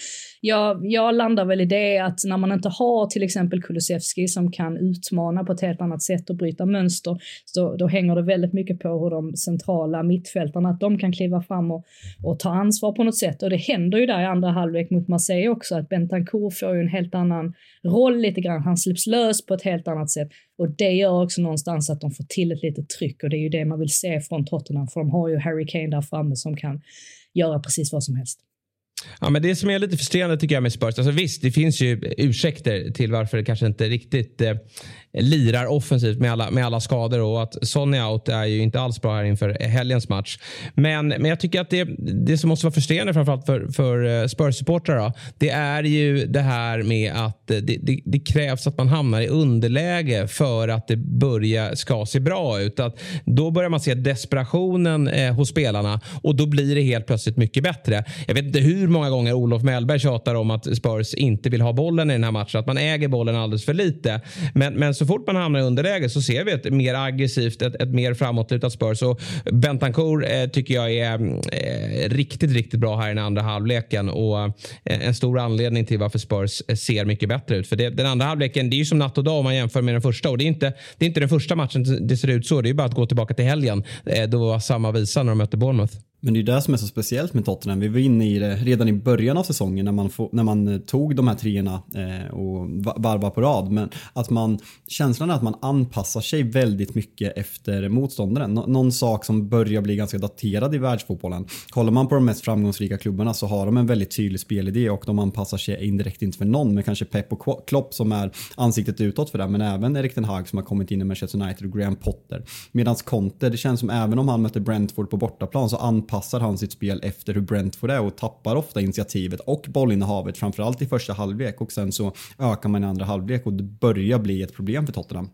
jag, jag landar väl i det att när man inte har till exempel Kulusevski som kan utmana på ett helt annat sätt och bryta mönster, så då hänger det väldigt mycket på hur de centrala mittfältarna, att de kan kliva fram och, och ta ansvar på något sätt. Och det händer ju där i andra halvlek mot Marseille också, att Bentancourt får ju en helt annan roll lite grann. Han släpps lös på ett helt annat sätt. Och det gör också någonstans att de får till ett litet tryck och det är ju det man vill se från Tottenham för de har ju Harry Kane där framme som kan göra precis vad som helst. Ja, men det som är lite frustrerande tycker jag med Spurs, alltså visst det finns ju ursäkter till varför det kanske inte riktigt eh, lirar offensivt med alla, med alla skador och att Sonny out är ju inte alls bra här inför helgens match. Men, men jag tycker att det, det som måste vara frustrerande framförallt för, för eh, Spurs-supportrar det är ju det här med att det, det, det, krävs att man hamnar i underläge för att det börjar ska se bra ut. Att då börjar man se desperationen eh, hos spelarna och då blir det helt plötsligt mycket bättre. Jag vet inte hur många gånger Olof Mellberg tjatar om att Spurs inte vill ha bollen i den här matchen, att man äger bollen alldeles för lite. Men, men så fort man hamnar i underläge så ser vi ett mer aggressivt, ett, ett mer framåtlutat Spurs. Och Bentancourt eh, tycker jag är eh, riktigt, riktigt bra här i den andra halvleken och eh, en stor anledning till varför Spurs eh, ser mycket bättre ut. För det, den andra halvleken, det är ju som natt och dag om man jämför med den första och det är inte, det är inte den första matchen det ser ut så. Det är bara att gå tillbaka till helgen. Eh, då var samma visa när de mötte Bournemouth. Men det är det som är så speciellt med Tottenham. Vi var inne i det redan i början av säsongen när man, få, när man eh, tog de här treorna eh, och varvade på rad. Men att man, känslan är att man anpassar sig väldigt mycket efter motståndaren. Nå någon sak som börjar bli ganska daterad i världsfotbollen. Kollar man på de mest framgångsrika klubbarna så har de en väldigt tydlig spelidé och de anpassar sig indirekt inte för någon. Men kanske Pep och Klopp som är ansiktet utåt för det. Men även Erik Ten Hag som har kommit in i Manchester United och Graham Potter. Medan Conte, det känns som även om han möter Brentford på bortaplan så anpassar anpassar han sitt spel efter hur Brentford är och tappar ofta initiativet och bollinnehavet framförallt i första halvlek och sen så ökar man i andra halvlek och det börjar bli ett problem för Tottenham.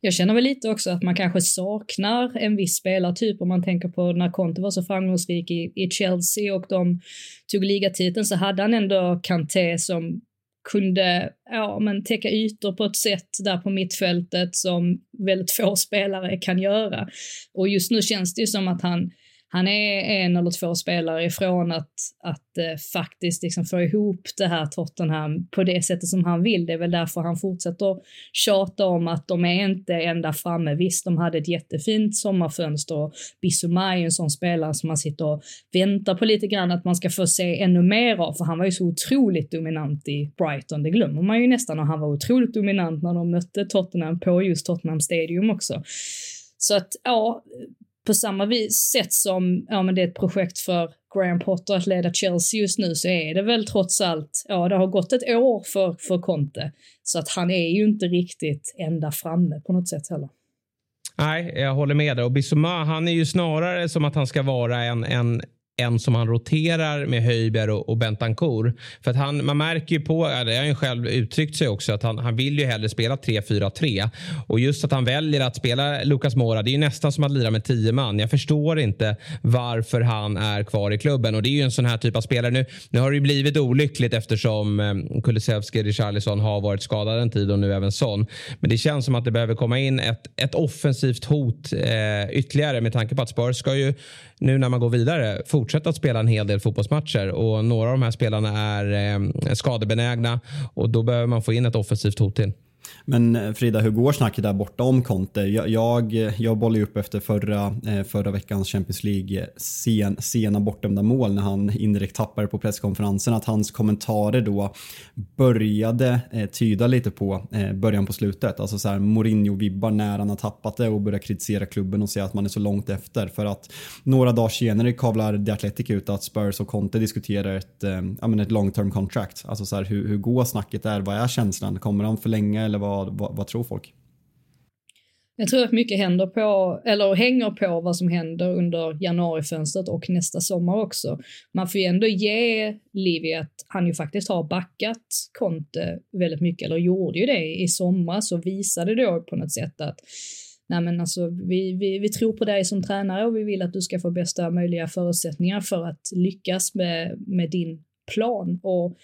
Jag känner väl lite också att man kanske saknar en viss spelartyp om man tänker på när Conte var så framgångsrik i, i Chelsea och de tog ligatiteln så hade han ändå Kanté som kunde ja, men täcka ytor på ett sätt där på mittfältet som väldigt få spelare kan göra. Och just nu känns det ju som att han han är en eller två spelare ifrån att, att eh, faktiskt liksom få ihop det här Tottenham på det sättet som han vill. Det är väl därför han fortsätter tjata om att de är inte ända framme. Visst, de hade ett jättefint sommarfönster och Bissouma är en sån spelare som man sitter och väntar på lite grann att man ska få se ännu mer av, för han var ju så otroligt dominant i Brighton. Det glömmer man ju nästan och han var otroligt dominant när de mötte Tottenham på just Tottenham Stadium också. Så att ja, på samma vis, sätt som ja, men det är ett projekt för Graham Potter att leda Chelsea just nu så är det väl trots allt, ja det har gått ett år för, för Conte. Så att han är ju inte riktigt ända framme på något sätt heller. Nej, jag håller med dig. Och Bissouma, han är ju snarare som att han ska vara en, en en som han roterar med Höjberg och, och Bentancourt. För att han, man märker ju på, det har han ju själv uttryckt sig också, att han, han vill ju hellre spela 3-4-3. Och just att han väljer att spela Lucas Mora, det är ju nästan som att lira med 10 man. Jag förstår inte varför han är kvar i klubben och det är ju en sån här typ av spelare. Nu, nu har det ju blivit olyckligt eftersom eh, Kulusevski Richarlison har varit skadad en tid och nu även Son. Men det känns som att det behöver komma in ett, ett offensivt hot eh, ytterligare med tanke på att Spurs ska ju nu när man går vidare fortsätta att spela en hel del fotbollsmatcher och några av de här spelarna är eh, skadebenägna och då behöver man få in ett offensivt hot till. Men eh, Frida, hur går snacket där borta om Conte? Jag, jag, jag bollar upp efter förra, eh, förra veckans Champions League sen, sena bortdömda mål när han indirekt tappade på presskonferensen. Att hans kommentarer då började eh, tyda lite på eh, början på slutet. Alltså så här Mourinho-vibbar när han har tappat det och börjar kritisera klubben och säga att man är så långt efter. För att några dagar senare kavlar The Athletic ut att Spurs och Conte diskuterar ett, eh, ett long term contract. Alltså så här, hur, hur går snacket där? Vad är känslan? Kommer han förlänga eller vad vad, vad, vad tror folk? Jag tror att mycket händer på, eller hänger på vad som händer under januarifönstret och nästa sommar också. Man får ju ändå ge Livi att han ju faktiskt har backat Conte väldigt mycket, eller gjorde ju det i somras och visade då på något sätt att nej men alltså vi, vi, vi tror på dig som tränare och vi vill att du ska få bästa möjliga förutsättningar för att lyckas med, med din plan. Och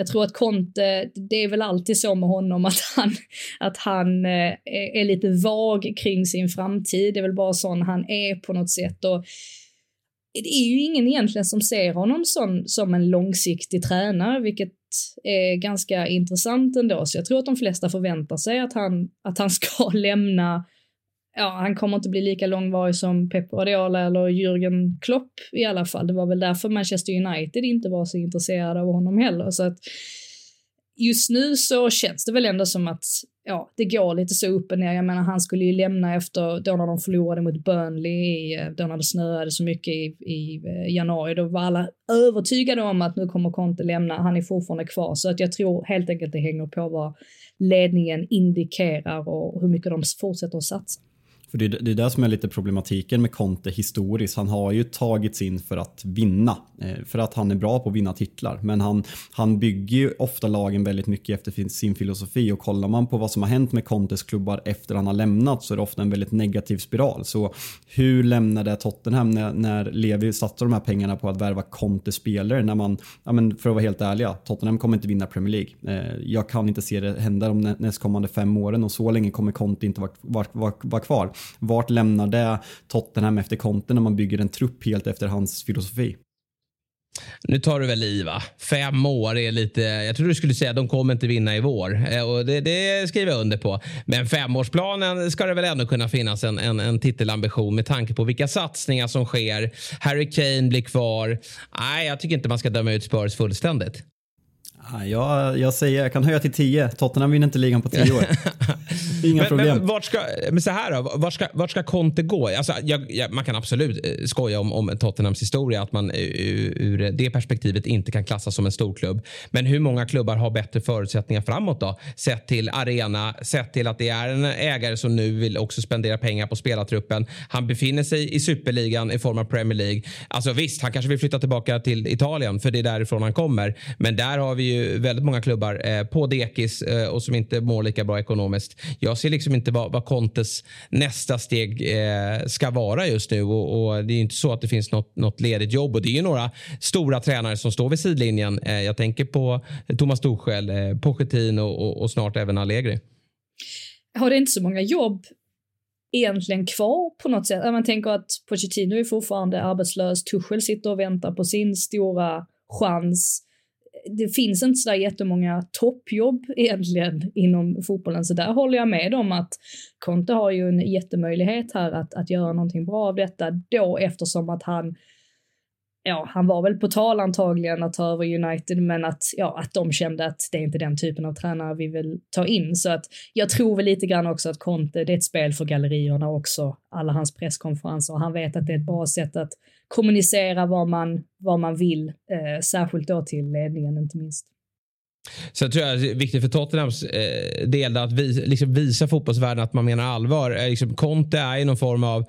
jag tror att Conte, det är väl alltid så med honom att han, att han eh, är lite vag kring sin framtid. Det är väl bara sån han är på något sätt. Och det är ju ingen egentligen som ser honom som, som en långsiktig tränare, vilket är ganska intressant ändå. Så jag tror att de flesta förväntar sig att han, att han ska lämna ja, han kommer inte bli lika långvarig som Pep Guardiola eller Jürgen Klopp i alla fall. Det var väl därför Manchester United inte var så intresserade av honom heller. Så att just nu så känns det väl ändå som att ja, det går lite så upp och ner. Jag menar, han skulle ju lämna efter då när de förlorade mot Burnley, eh, då när det snöade så mycket i, i eh, januari. Då var alla övertygade om att nu kommer Conte lämna. Han är fortfarande kvar, så att jag tror helt enkelt det hänger på vad ledningen indikerar och hur mycket de fortsätter att satsa. För det, det är det som är lite problematiken med Conte historiskt. Han har ju tagits in för att vinna. Eh, för att han är bra på att vinna titlar. Men han, han bygger ju ofta lagen väldigt mycket efter sin filosofi. Och kollar man på vad som har hänt med Contes klubbar efter han har lämnat så är det ofta en väldigt negativ spiral. Så hur lämnade Tottenham när, när Levi satte de här pengarna på att värva Conte-spelare? När man, ja men för att vara helt ärliga, Tottenham kommer inte vinna Premier League. Eh, jag kan inte se det hända de nästkommande fem åren och så länge kommer Conte inte vara var, var, var kvar. Vart lämnar det Tottenham efter Conte när man bygger en trupp helt efter hans filosofi? Nu tar du väl i va? Fem år är lite... Jag tror du skulle säga att de kommer inte vinna i vår. Eh, och det, det skriver jag under på. Men femårsplanen ska det väl ändå kunna finnas en, en, en titelambition med tanke på vilka satsningar som sker. Harry Kane blir kvar. Nej, jag tycker inte man ska döma ut Spurs fullständigt. Jag, jag säger, jag kan höja till 10. Tottenham vinner inte ligan på 10 år. Inga men, problem. Men, vart ska, men så här då, vart ska, vart ska Conte gå? Alltså, jag, jag, man kan absolut eh, skoja om, om Tottenhams historia, att man ur, ur det perspektivet inte kan klassas som en stor klubb. Men hur många klubbar har bättre förutsättningar framåt då? Sett till arena, sett till att det är en ägare som nu vill också spendera pengar på spelartruppen. Han befinner sig i superligan i form av Premier League. Alltså visst, han kanske vill flytta tillbaka till Italien för det är därifrån han kommer. Men där har vi ju väldigt många klubbar eh, på dekis eh, och som inte mår lika bra ekonomiskt. Jag ser liksom inte vad, vad Contes nästa steg eh, ska vara just nu och, och, det är inte så att det finns något, något ledigt jobb och det är ju några stora tränare som står vid sidlinjen. Eh, jag tänker på Thomas Tuchel, eh, Pochettino och, och, och snart även Allegri. Har det inte så många jobb egentligen kvar på något sätt? Man tänker att Pochettino är fortfarande arbetslös, Tuchel sitter och väntar på sin stora chans det finns inte sådär jättemånga toppjobb egentligen inom fotbollen, så där håller jag med om att Conte har ju en jättemöjlighet här att, att göra någonting bra av detta då eftersom att han ja, han var väl på tal antagligen att ta över United, men att, ja, att de kände att det är inte den typen av tränare vi vill ta in. Så att jag tror väl lite grann också att Conte, det är ett spel för gallerierna också, alla hans presskonferenser. Han vet att det är ett bra sätt att kommunicera vad man, vad man vill, eh, särskilt då till ledningen inte minst. Sen tror jag det är viktigt för Tottenhams eh, del att vi, liksom visa fotbollsvärlden att man menar allvar. Eh, liksom, Conte är ju någon form av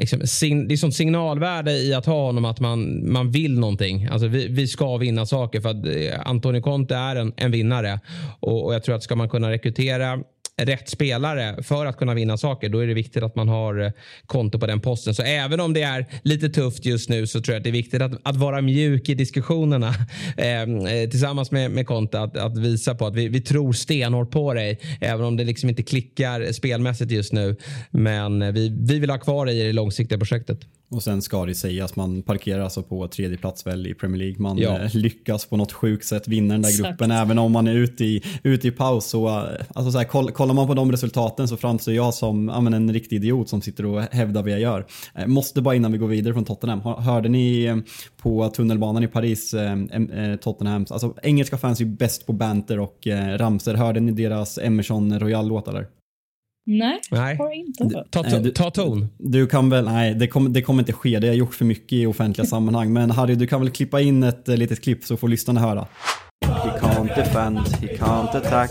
liksom, sin, det är sånt signalvärde i att ha honom att man, man vill någonting. Alltså, vi, vi ska vinna saker för att eh, Antonio Conte är en, en vinnare. Och, och jag tror att ska man kunna rekrytera rätt spelare för att kunna vinna saker, då är det viktigt att man har eh, konto på den posten. Så även om det är lite tufft just nu så tror jag att det är viktigt att, att vara mjuk i diskussionerna ehm, eh, tillsammans med, med Conte. Att, att visa på att vi, vi tror stenhårt på dig, även om det liksom inte klickar spelmässigt just nu. Men eh, vi, vi vill ha kvar dig i det långsiktiga projektet. Och sen ska det sägas, man parkerar alltså på tredje plats väl i Premier League. Man ja. Eh, lyckas på något sjukt sätt vinna den där Exakt. gruppen även om man är ute i, ute i paus. Så, eh, alltså så här, koll, kollar man på de resultaten så framstår jag som ja, en riktig idiot som sitter och hävdar vad jag gör. Eh, måste bara innan vi går vidare från Tottenham. Hörde ni på tunnelbanan i Paris, eh, Tottenhams, alltså engelska fans är ju bäst på banter och eh, ramser. Hörde ni deras Emerson Royal-låt eller? Nej, nej. har inte Ta, ta, ta ton. Du kan väl, nej det kommer, det kommer inte ske. Det har gjort för mycket i offentliga sammanhang. Men Harry, du kan väl klippa in ett uh, litet klipp så får lyssnarna höra. He can't defend, he can't attack.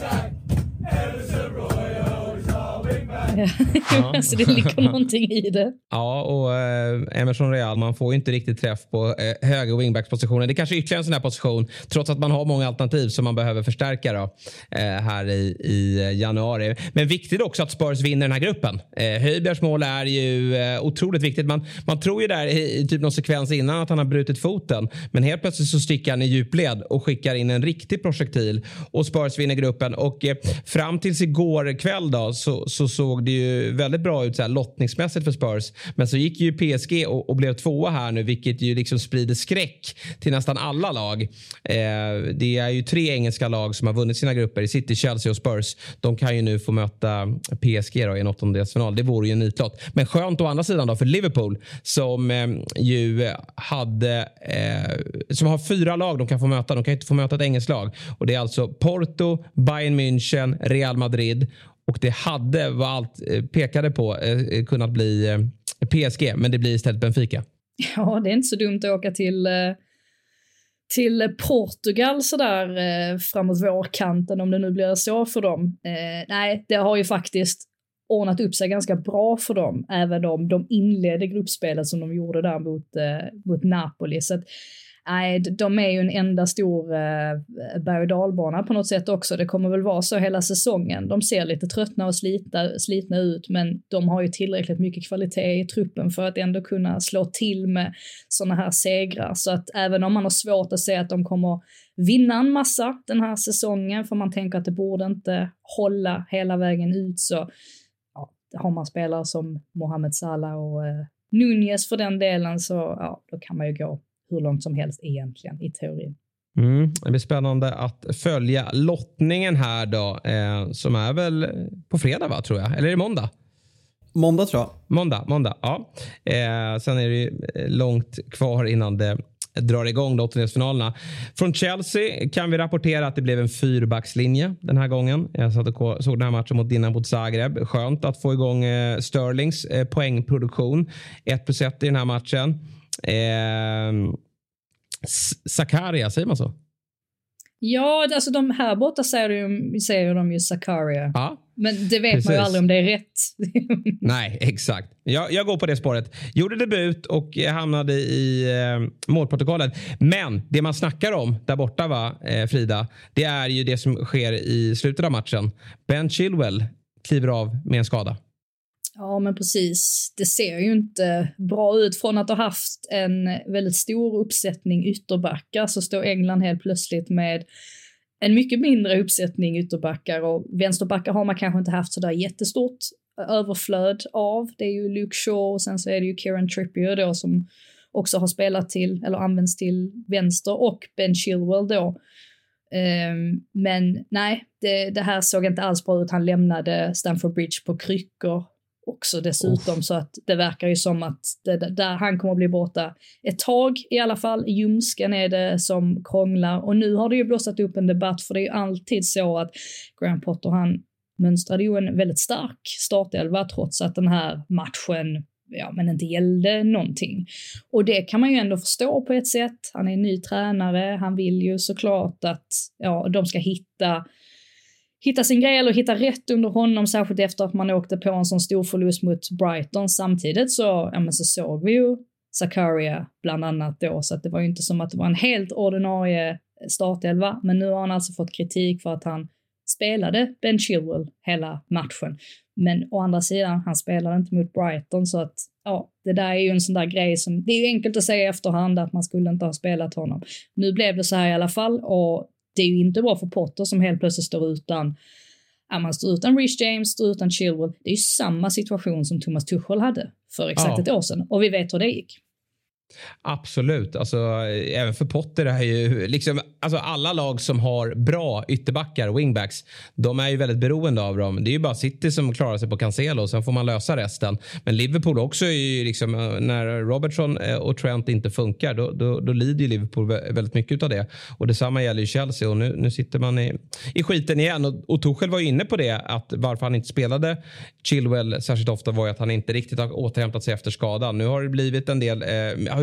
Ja. så det ligger någonting i det. Ja, och eh, Emerson Real, man får ju inte riktigt träff på eh, höger wingbackspositionen. Det är kanske är ytterligare en sån här position, trots att man har många alternativ som man behöver förstärka då, eh, här i, i januari. Men viktigt också att Spurs vinner den här gruppen. Eh, Höjbjergs mål är ju eh, otroligt viktigt. Man, man tror ju där i, i typ någon sekvens innan att han har brutit foten, men helt plötsligt så sticker han i djupled och skickar in en riktig projektil och Spurs vinner gruppen. Och eh, fram tills igår kväll då så, så såg det ju väldigt bra ut så här, lottningsmässigt för Spurs. Men så gick ju PSG och, och blev tvåa här nu, vilket ju liksom sprider skräck till nästan alla lag. Eh, det är ju tre engelska lag som har vunnit sina grupper i City, Chelsea och Spurs. De kan ju nu få möta PSG då i en åttondelsfinal. Det vore ju en nitlott. Men skönt å andra sidan då för Liverpool som eh, ju hade eh, som har fyra lag de kan få möta. De kan inte få möta ett engelskt lag och det är alltså Porto, Bayern München, Real Madrid och det hade vad allt eh, pekade på eh, eh, kunnat bli PSG, men det blir istället Benfica. Ja, det är inte så dumt att åka till till Portugal sådär framåt vårkanten om det nu blir så för dem. Eh, nej, det har ju faktiskt ordnat upp sig ganska bra för dem, även om de inledde gruppspelet som de gjorde där mot, mot Napoli. Så att, nej, de är ju en enda stor eh, berg och dalbana på något sätt också. Det kommer väl vara så hela säsongen. De ser lite tröttna och slita, slitna ut, men de har ju tillräckligt mycket kvalitet i truppen för att ändå kunna slå till med sådana här segrar. Så att även om man har svårt att se att de kommer vinna en massa den här säsongen, för man tänker att det borde inte hålla hela vägen ut, så har man spelare som Mohamed Salah och eh, Nunez för den delen så ja, då kan man ju gå hur långt som helst egentligen i teorin. Mm, det blir spännande att följa lottningen här då, eh, som är väl på fredag va, tror jag? Eller är det måndag? Måndag tror jag. Måndag, måndag ja. Eh, sen är det eh, långt kvar innan det drar igång åttondelsfinalerna. Från Chelsea kan vi rapportera att det blev en fyrbackslinje den här gången. Jag satt och såg den här matchen mot Dinamo Zagreb. Skönt att få igång eh, Sterlings eh, poängproduktion. 1 plus 1 i den här matchen. Eh, Sakaria, säger man så? Ja, alltså de här borta säger, de, säger de ju Sakaria. Ja, Men det vet precis. man ju aldrig om det är rätt. Nej, exakt. Jag, jag, går på det spåret. Gjorde debut och hamnade i eh, målprotokollet. Men det man snackar om där borta, va, eh, Frida, det är ju det som sker i slutet av matchen. Ben Chilwell kliver av med en skada. Ja, men precis. Det ser ju inte bra ut. Från att ha haft en väldigt stor uppsättning ytterbackar så står England helt plötsligt med en mycket mindre uppsättning ytterbackar och vänsterbackar har man kanske inte haft sådär jättestort överflöd av. Det är ju Luke Shaw och sen så är det ju Kieran Trippier då som också har spelat till, eller använts till vänster och Ben Chilwell då. Um, men nej, det, det, här såg inte alls bra ut. Han lämnade Stamford Bridge på kryckor också dessutom. Uff. Så att det verkar ju som att det, där han kommer att bli borta ett tag i alla fall. Ljumsken är det som krånglar och nu har det ju blossat upp en debatt för det är ju alltid så att Graham Potter han mönstrade ju en väldigt stark startelva trots att den här matchen ja, men inte gällde någonting. Och det kan man ju ändå förstå på ett sätt. Han är en ny tränare, han vill ju såklart att ja, de ska hitta hitta sin grej eller hitta rätt under honom, särskilt efter att man åkte på en sån stor förlust mot Brighton. Samtidigt så, ja men så såg vi ju Zakaria bland annat då, så att det var ju inte som att det var en helt ordinarie eh, startelva, men nu har han alltså fått kritik för att han spelade Ben Chilwell hela matchen. Men å andra sidan, han spelade inte mot Brighton så att ja, det där är ju en sån där grej som, det är ju enkelt att säga i efterhand att man skulle inte ha spelat honom. Nu blev det så här i alla fall och det är ju inte bra för Potter som helt plötsligt står utan Ja, man står utan Rich James, står utan Chilwell. Det är ju samma situation som Thomas Tuchel hade för exakt ja. ett år sedan och vi vet hur det gick. Absolut. Alltså, även för Potter är ju liksom, alltså alla lag som har bra ytterbackar, wingbacks, de är ju väldigt beroende av dem. Det är ju bara City som klarar sig på Cancelo, sen får man lösa resten. Men Liverpool också är ju liksom, när Robertson eh, och Trent inte funkar, då, då, då lider ju Liverpool väldigt mycket av det. Och detsamma gäller ju Chelsea och nu, nu sitter man i, i skiten igen. Och, och Tuchel var ju inne på det, att varför han inte spelade Chilwell särskilt ofta var ju att han inte riktigt har återhämtat sig efter skadan. Nu har det blivit en del, eh,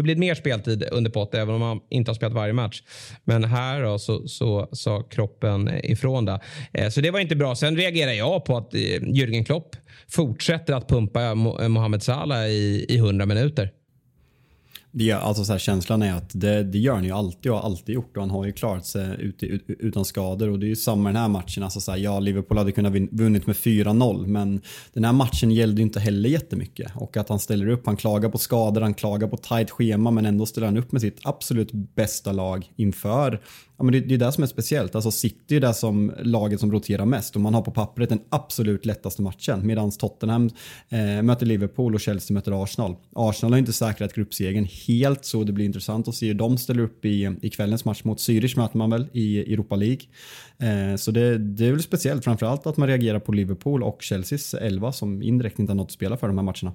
ju blivit mer speltid under Potter även om han inte har spelat varje match. Men här då, så, så sa kroppen ifrån det. Eh, så det var inte bra. Sen reagerar jag på att eh, Jürgen Klopp fortsätter att pumpa Mohamed Salah i, i 100 minuter. Det, alltså så här, känslan är att det, det gör han ju alltid och har alltid gjort. Och han har ju klarat sig ut, ut, utan skador. Och det är ju samma den här matchen. Alltså så här, ja, Liverpool hade kunnat vunnit med 4-0 men den här matchen gällde ju inte heller jättemycket. Och att han ställer upp, han klagar på skador, han klagar på tight schema men ändå ställer han upp med sitt absolut bästa lag inför Ja, men det, det är det som är speciellt. Alltså City är det som laget som roterar mest och man har på pappret den absolut lättaste matchen medan Tottenham eh, möter Liverpool och Chelsea möter Arsenal. Arsenal har inte säkrat gruppsegern helt så det blir intressant att se hur de ställer upp i, i kvällens match mot Zürich möter man väl i Europa League. Eh, så det, det är väl speciellt framförallt att man reagerar på Liverpool och Chelseas 11 som indirekt inte har något att spela för de här matcherna.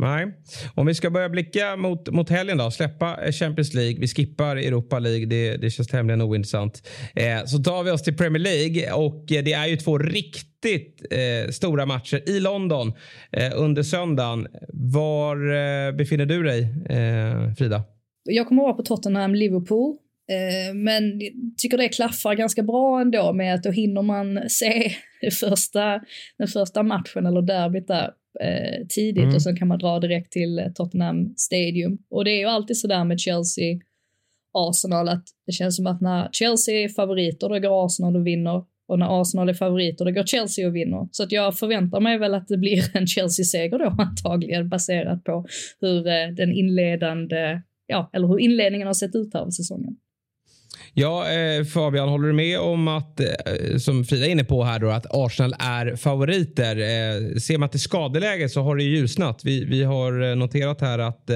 Nej. Om vi ska börja blicka mot, mot helgen då. Släppa eh, Champions League. Vi skippar Europa League. Det, det känns tämligen ointressant. Eh, så tar vi oss till Premier League och eh, det är ju två riktigt eh, stora matcher i London eh, under söndagen. Var eh, befinner du dig, eh, Frida? Jag kommer vara på Tottenham-Liverpool. Eh, men jag tycker det klaffar ganska bra ändå med att då hinner man se första, den första matchen eller derbyt där eh, tidigt mm. och sen kan man dra direkt till eh, Tottenham Stadium. Och det är ju alltid sådär med Chelsea Arsenal att det känns som att när Chelsea är favoriter då går Arsenal och vinner och när Arsenal är favoriter då går Chelsea och vinner. Så att jag förväntar mig väl att det blir en Chelsea-seger då antagligen baserat på hur eh, den inledande, ja, eller hur inledningen har sett ut här av säsongen. Ja, eh, Fabian, håller du med om att, eh, som Frida är inne på här, då, att Arsenal är favoriter? Eh, ser man till skadeläge så har det ljusnat. Vi, vi har noterat här att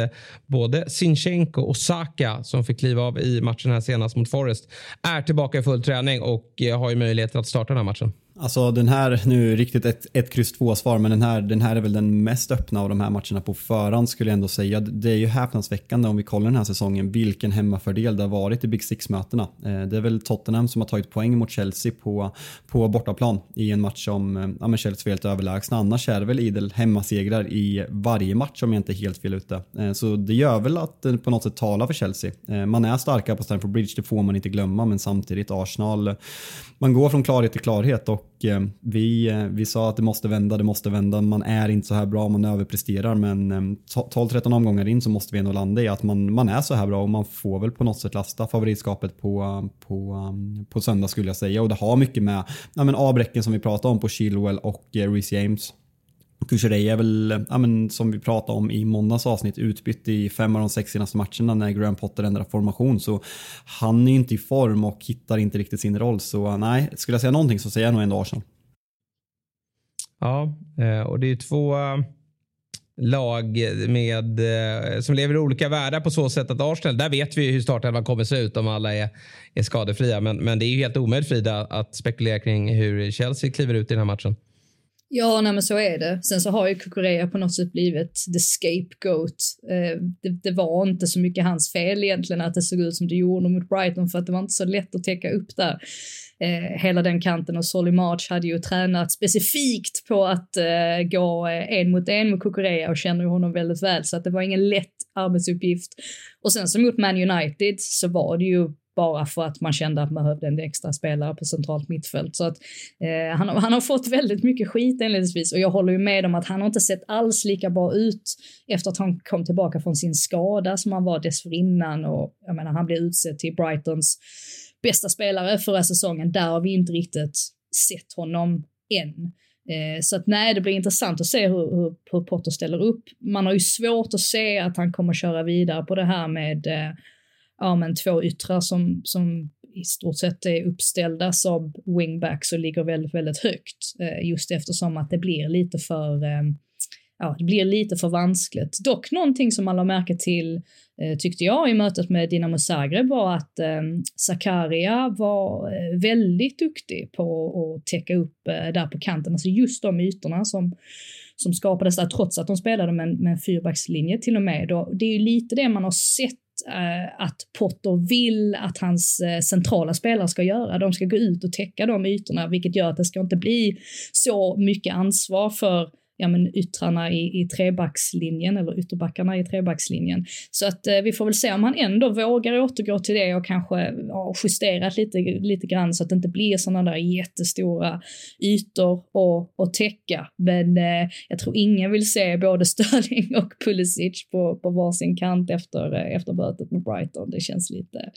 både Sinchenko och Saka som fick kliva av i matchen här senast mot Forest är tillbaka i full träning och har ju möjlighet att starta den här matchen. Alltså den här, nu riktigt ett, ett kryss två svar, men den här, den här är väl den mest öppna av de här matcherna på förhand skulle jag ändå säga. Det är ju häpnadsväckande om vi kollar den här säsongen vilken hemmafördel det har varit i Big Six-mötena. Eh, det är väl Tottenham som har tagit poäng mot Chelsea på, på bortaplan i en match som eh, ja, men Chelsea var helt överlägsna. Annars är det väl idel hemmasegrar i varje match om jag inte är helt fel ute. Eh, så det gör väl att det på något sätt talar för Chelsea. Man är starka på Stamford Bridge, det får man inte glömma, men samtidigt Arsenal, man går från klarhet till klarhet och Eh, vi, eh, vi sa att det måste vända, det måste vända. Man är inte så här bra, man överpresterar men eh, 12-13 omgångar in så måste vi ändå landa i att man, man är så här bra och man får väl på något sätt lasta favoritskapet på, på, på söndag skulle jag säga. Och det har mycket med ja, men avbräcken som vi pratade om på Chilwell och Reece James. Kucherey är väl, ja, men, som vi pratade om i måndags avsnitt, utbytt i fem av de sex senaste matcherna när Graham Potter ändrar formation. Så han är inte i form och hittar inte riktigt sin roll. Så eh, nej, skulle jag säga någonting så säger jag nog ändå Arsenal. Ja, eh, och det är två eh, lag med, som lever i olika världar på så sätt att Arsenal, där vet vi hur startelvan kommer se ut om alla är, är skadefria. Men, men det är ju helt omöjligt Frida att spekulera kring hur Chelsea kliver ut i den här matchen. Ja, nej men så är det. Sen så har ju Kukurea på något sätt blivit the scapegoat. Eh, det, det, var inte så mycket hans fel egentligen att det såg ut som det gjorde mot Brighton för att det var inte så lätt att täcka upp där. Eh, hela den kanten och Solly March hade ju tränat specifikt på att eh, gå eh, en mot en med Kukurea och känner ju honom väldigt väl så att det var ingen lätt arbetsuppgift. Och sen så mot Man United så var det ju bara för att man kände att man behövde en extra spelare på centralt mittfält. Så att, eh, han, han har fått väldigt mycket skit inledningsvis och jag håller ju med om att han har inte sett alls lika bra ut efter att han kom tillbaka från sin skada som han var dessförinnan och jag menar han blev utsedd till Brightons bästa spelare förra säsongen. Där har vi inte riktigt sett honom än. Eh, så att nej, det blir intressant att se hur, hur, hur, Potter ställer upp. Man har ju svårt att se att han kommer köra vidare på det här med eh, ja, men två yttrar som, som i stort sett är uppställda som wingbacks och ligger väldigt, väldigt högt. Eh, just eftersom att det blir lite för eh, ja, det blir lite för vanskligt. Dock någonting som man la märke till, eh, tyckte jag, i mötet med Dinamo Zagreb var att eh, Zakaria var eh, väldigt duktig på att täcka upp eh, där på kanten, alltså just de ytorna som, som skapades där, trots att de spelade med, med en fyrbackslinje till och med. Det är ju lite det man har sett Eh, att Potter vill att hans eh, centrala spelare ska göra. De ska gå ut och täcka de ytorna, vilket gör att det ska inte bli så mycket ansvar för ja, men yttrarna i, i trebackslinjen eller ytterbackarna i trebackslinjen. Så att eh, vi får väl se om han ändå vågar återgå till det och kanske ja, justerat lite, lite grann så att det inte blir sådana där jättestora ytor att, täcka. Men eh, jag tror ingen vill se både Sterling och Pulisic på, på varsin kant efter, eh, efter mötet med Brighton. Det känns lite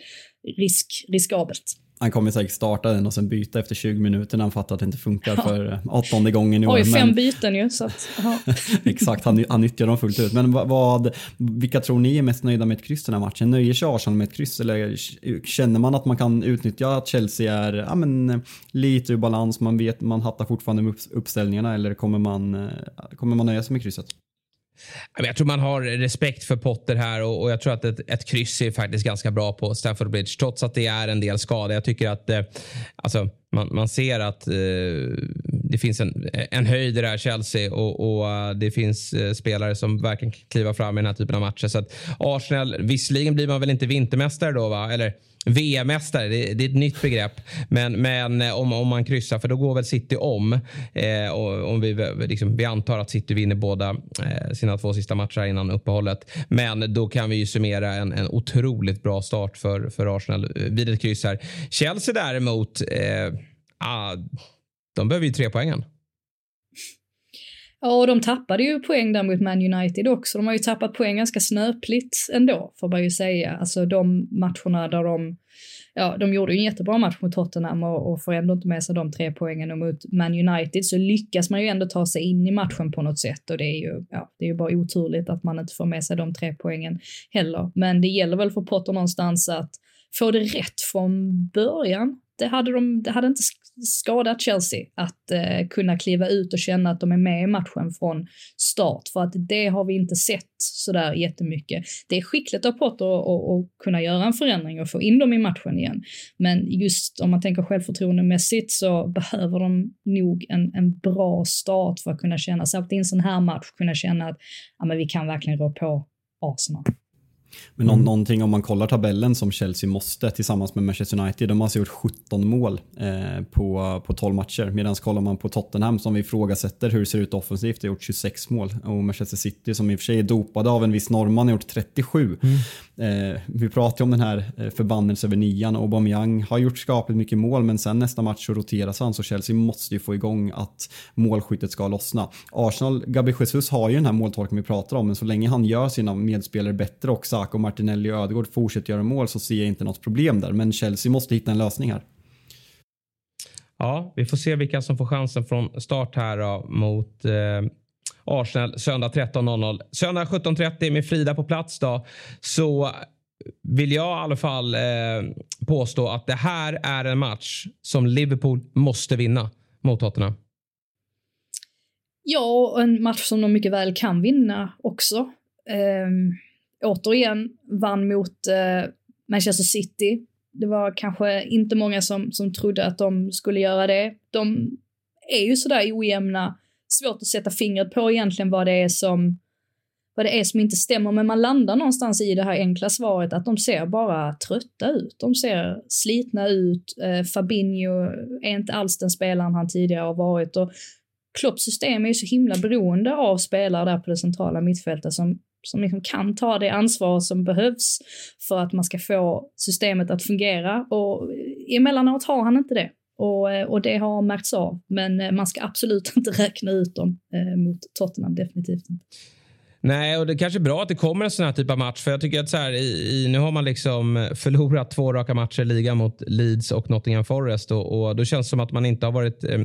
risk, riskabelt. Han kommer säkert starta den och sen byta efter 20 minuter när han fattar att det inte funkar ja. för eh, åttonde gången i år. Oj, fem men... byten ju. Så att, Exakt, han, han nyttjar dem fullt ut. Men vad, vilka tror ni är mest nöjda med ett kryss den här matchen? Nöjer sig Arsenal med ett kryss eller känner man att man kan utnyttja att Chelsea är ja, men, lite ur balans, man vet man hattar fortfarande med uppställningarna eller kommer man, eh, kommer man nöja sig med krysset? Jag tror man har respekt för Potter här och, och jag tror att ett, ett kryss är faktiskt ganska bra på Stamford Bridge trots att det är en del skada. Jag tycker att eh, alltså, man, man ser att eh, det finns en, en höjd i det här Chelsea och, och eh, det finns eh, spelare som verkligen kan kliva fram i den här typen av matcher. Så att Arsenal, visserligen blir man väl inte vintermästare då va? Eller VM-mästare, det, det, är ett nytt begrepp. Men, men eh, om, om man kryssar, för då går väl City om. Eh, och, om vi, liksom, vi antar att City vinner båda eh, sina två sista matcher innan uppehållet. Men då kan vi ju summera en, en otroligt bra start för, för Arsenal eh, vid ett kryss här. Chelsea däremot, eh, ah, de behöver ju tre poängen. Ja, och de tappade ju poäng där mot Man United också. De har ju tappat poäng ganska snöpligt ändå, får man ju säga. Alltså de matcherna där de, ja, de gjorde ju en jättebra match mot Tottenham och, och får ändå inte med sig de tre poängen och mot Man United så lyckas man ju ändå ta sig in i matchen på något sätt och det är ju, ja, det är ju bara oturligt att man inte får med sig de tre poängen heller. Men det gäller väl för Potter någonstans att få det rätt från början det hade, de, det hade inte skadat Chelsea att eh, kunna kliva ut och känna att de är med i matchen från start, för att det har vi inte sett sådär jättemycket. Det är skickligt av Potter att kunna göra en förändring och få in dem i matchen igen, men just om man tänker självförtroendemässigt så behöver de nog en, en bra start för att kunna känna, särskilt i en sån här match, kunna känna att ja, men vi kan verkligen rå på Arsenal. Men mm. någonting om man kollar tabellen som Chelsea måste tillsammans med Manchester United. De har alltså gjort 17 mål eh, på, på 12 matcher. Medan kollar man på Tottenham som vi ifrågasätter hur det ser ut offensivt, har gjort 26 mål. Och Manchester City som i och för sig är dopade av en viss norrman har gjort 37. Mm. Eh, vi pratar ju om den här eh, förbannelsen över nian. Aubameyang har gjort skapligt mycket mål men sen nästa match så roteras han så Chelsea måste ju få igång att målskyttet ska lossna. Arsenal, Gabi Jesus har ju den här måltolkningen vi pratar om men så länge han gör sina medspelare bättre och Saka, Martinelli och Ödegård fortsätter göra mål så ser jag inte något problem där men Chelsea måste hitta en lösning här. Ja, vi får se vilka som får chansen från start här då, mot eh Arsenal söndag 13.00. Söndag 17.30 med Frida på plats då. Så vill jag i alla fall eh, påstå att det här är en match som Liverpool måste vinna mot Tottenham. Ja, och en match som de mycket väl kan vinna också. Eh, återigen, vann mot eh, Manchester City. Det var kanske inte många som, som trodde att de skulle göra det. De är ju sådär ojämna svårt att sätta fingret på egentligen vad det är som vad det är som inte stämmer, men man landar någonstans i det här enkla svaret att de ser bara trötta ut. De ser slitna ut. Eh, Fabinho är inte alls den spelaren han tidigare har varit och Klopps system är ju så himla beroende av spelare där på det centrala mittfältet som, som liksom kan ta det ansvar som behövs för att man ska få systemet att fungera och eh, emellanåt har han inte det. Och, eh, och det har märkts av. Men eh, man ska absolut inte räkna ut dem eh, mot Tottenham, definitivt inte. Nej, och det är kanske är bra att det kommer en sån här typ av match. För jag tycker att så här, i, i, nu har man liksom förlorat två raka matcher i ligan mot Leeds och Nottingham Forest. Och, och då känns det som att man inte har varit eh,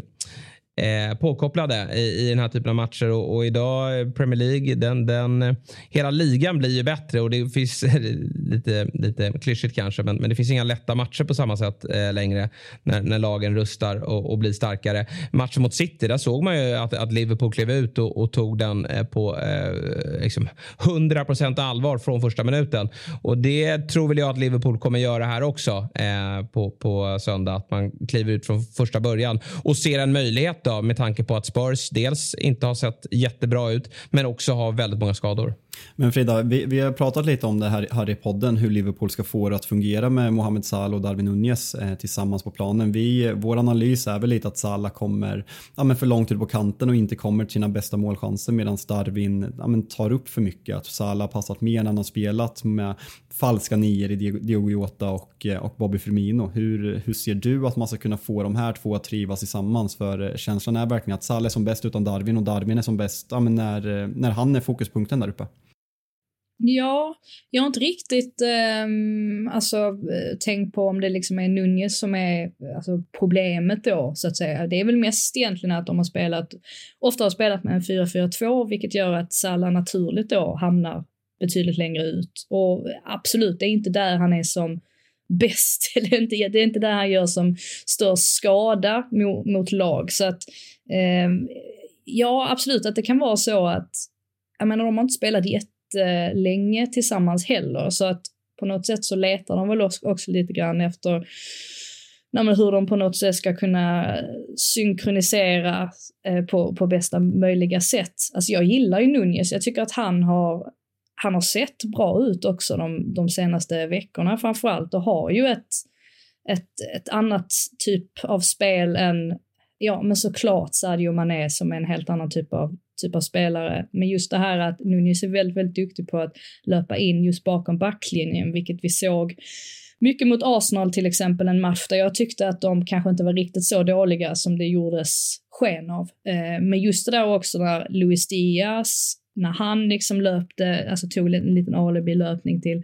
eh, påkopplade i, i den här typen av matcher. Och, och idag eh, Premier League, den, den, eh, hela ligan blir ju bättre och det finns lite, lite klyschigt kanske, men, men det finns inga lätta matcher på samma sätt eh, längre när, när lagen rustar och, och, blir starkare. Matchen mot City, där såg man ju att, att Liverpool klev ut och, och tog den eh, på eh, liksom 100% allvar från första minuten. Och det tror väl jag att Liverpool kommer göra här också eh, på, på söndag. Att man kliver ut från första början och ser en möjlighet då, med tanke på att Spurs dels inte har sett jättebra ut men också har väldigt många skador. Men Frida, vi, vi, har pratat lite om det här, här i podden, hur Liverpool ska få det att fungera med Mohamed Salah och Darwin Nunez eh, tillsammans på planen. Vi, vår analys är väl lite att Salah kommer ja, men för långt ut på kanten och inte kommer till sina bästa målchanser medan Darwin ja, men tar upp för mycket. Att Salah har passat mer när han har spelat med falska nior i Diogo Jota och, eh, och Bobby Firmino. Hur, hur ser du att man ska kunna få de här två att trivas tillsammans? För eh, känslan är verkligen att Salah är som bäst utan Darwin och Darwin är som bäst ja, men när, eh, när han är fokuspunkten där uppe. Ja, jag har inte riktigt um, alltså, eh, tänkt på om det liksom är Nunez som är alltså, problemet då, så att säga. Det är väl mest egentligen att de har spelat, ofta har spelat med en 4-4-2, vilket gör att Salah naturligt då hamnar betydligt längre ut. Och absolut, det är inte där han är som bäst, eller inte, det är inte där han gör som störst skada mot, mot lag. Så att, um, ja, absolut att det kan vara så att, jag menar, de har inte spelat länge tillsammans heller, så att på något sätt så letar de väl också lite grann efter nej, hur de på något sätt ska kunna synkronisera eh, på, på bästa möjliga sätt. Alltså jag gillar ju Nunez, jag tycker att han har han har sett bra ut också de, de senaste veckorna framförallt och har ju ett, ett, ett annat typ av spel än, ja men såklart Sadio Mané som är en helt annan typ av, typ av spelare. Men just det här att Nunez är väldigt, väldigt duktig på att löpa in just bakom backlinjen, vilket vi såg mycket mot Arsenal till exempel, en match där jag tyckte att de kanske inte var riktigt så dåliga som det gjordes sken av. Eh, men just det där också när Luis Diaz när han liksom löpte, alltså tog en liten alibi-löpning till,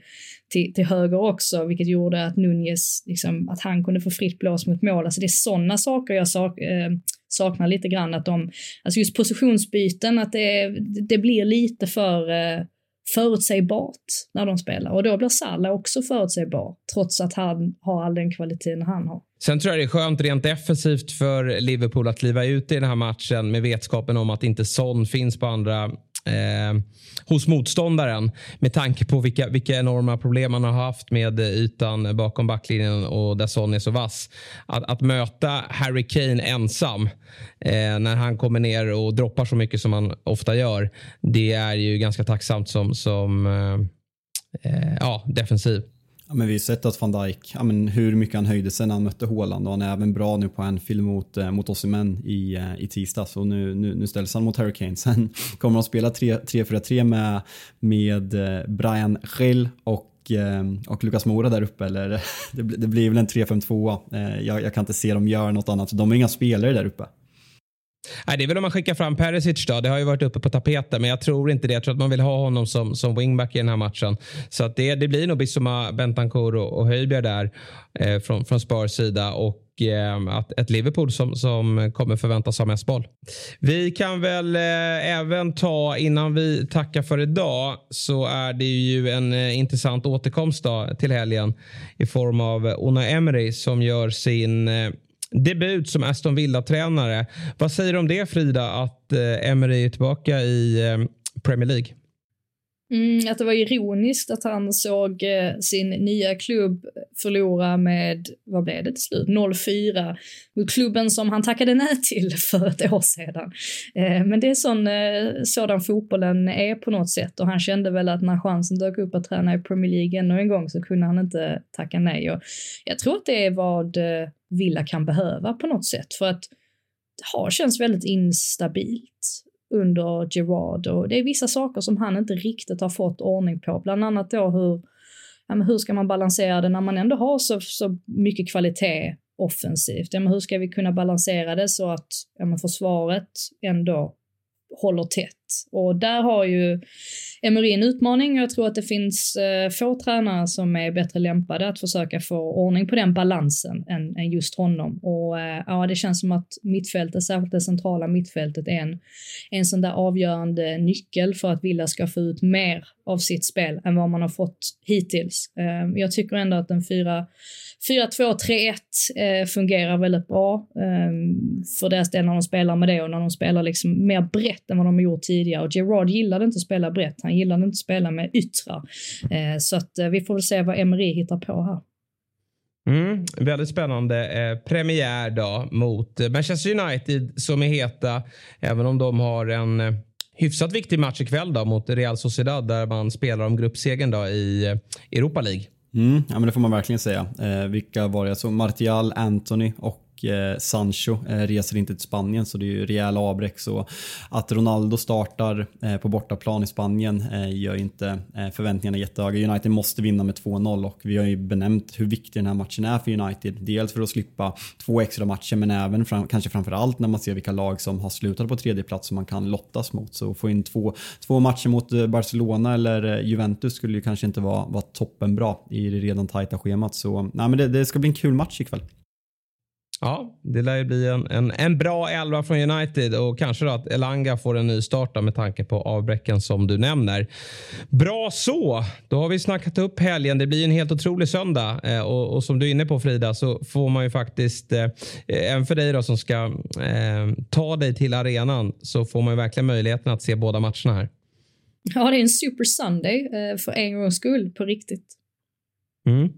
till, till höger också, vilket gjorde att Nunez, liksom, att han kunde få fritt blås mot mål. Alltså det är sådana saker jag sak, eh, saknar lite grann, att de, alltså just positionsbyten, att det, det blir lite för eh, förutsägbart när de spelar och då blir Salah också förutsägbar trots att han har all den kvaliteten han har. Sen tror jag det är skönt rent defensivt för Liverpool att kliva ut i den här matchen med vetskapen om att inte Son finns på andra eh, hos motståndaren med tanke på vilka, vilka enorma problem man har haft med ytan bakom backlinjen och där Son är så vass. Att, att möta Harry Kane ensam eh, när han kommer ner och droppar så mycket som han ofta gör. Det är ju ganska tacksamt som, som eh, eh ja, defensiv. Ja, men vi har sett att van Dijk, ja, men hur mycket han höjde sig när han mötte Håland och han är även bra nu på Anfield mot, eh, mot Osimhen i, eh, i tisdags och nu, nu, nu ställs han mot Harry Kane. Sen kommer de spela 3-4-3 med, med eh, Brian Schill och och Lukas Mora där uppe, eller det, blir väl en 3-5-2. Jag, jag kan inte se dem göra något annat, de har inga spelare där uppe. Nej, det är väl om man skickar fram Perisic då. Det har ju varit uppe på tapeten, men jag tror inte det. Jag tror att man vill ha honom som, som wingback i den här matchen. Så att det, det blir nog Bissoma, Bentancur och, och Höjbjerg där eh, från, från Spurs sida. Och eh, att ett Liverpool som, som kommer förväntas ha mest boll. Vi kan väl eh, även ta, innan vi tackar för idag, så är det ju en eh, intressant återkomst då, till helgen i form av Ona Emery som gör sin eh, debut som Aston Villa-tränare. Vad säger du om det Frida, att eh, Emery är tillbaka i eh, Premier League? Mm, att det var ironiskt att han såg eh, sin nya klubb förlora med, vad blev det till slut, 0-4 mot klubben som han tackade nej till för ett år sedan. Eh, men det är sån, eh, sådan fotbollen är på något sätt och han kände väl att när chansen dök upp att träna i Premier League ännu en gång så kunde han inte tacka nej. Och jag tror att det är vad eh, Villa kan behöva på något sätt för att det har känts väldigt instabilt under Gerard och det är vissa saker som han inte riktigt har fått ordning på, bland annat då hur, ja, men hur ska man balansera det när man ändå har så, så mycket kvalitet offensivt? Ja, men hur ska vi kunna balansera det så att ja, men försvaret ändå håller tätt. Och där har ju Emery en utmaning och jag tror att det finns eh, få tränare som är bättre lämpade att försöka få ordning på den balansen än, än just honom. Och eh, ja, det känns som att mittfältet, särskilt det centrala mittfältet, är en, en sån där avgörande nyckel för att Villa ska få ut mer av sitt spel än vad man har fått hittills. Eh, jag tycker ändå att den 4-2-3-1 eh, fungerar väldigt bra eh, för deras del när de spelar med det och när de spelar liksom mer brett än vad de har gjort tidigare. Och Gerard gillade inte att spela brett, han gillade inte att spela med yttrar. Eh, så att eh, vi får väl se vad Emery hittar på här. Mm, väldigt spännande eh, premiär då mot Manchester United som är heta, även om de har en eh, hyfsat viktig match ikväll då mot Real Sociedad där man spelar om gruppsegern då i eh, Europa League. Mm, ja men det får man verkligen säga. Eh, vilka var det? Så Martial, Anthony och eh, Sancho eh, reser inte till Spanien så det är ju rejäl avbräck. Så att Ronaldo startar eh, på bortaplan i Spanien eh, gör inte eh, förväntningarna jättehöga. United måste vinna med 2-0 och vi har ju benämnt hur viktig den här matchen är för United. Dels för att slippa två extra matcher men även fram, kanske framförallt när man ser vilka lag som har slutat på tredje plats som man kan lottas mot. Så få in två, två matcher mot eh, Barcelona eller eh, Juventus skulle ju kanske inte vara, vara toppenbra i det redan tajta schemat. Så nej, men det, det ska bli en kul match ikväll. Ja, det lär ju bli en, en, en bra elva från United och kanske då att Elanga får en ny start med tanke på avbräcken som du nämner. Bra så, då har vi snackat upp helgen. Det blir en helt otrolig söndag eh, och, och, som du är inne på Frida så får man ju faktiskt, eh, även för dig då som ska eh, ta dig till arenan så får man ju verkligen möjligheten att se båda matcherna här. Ja, det är en super Sunday eh, för en gångs skull på riktigt. Mm.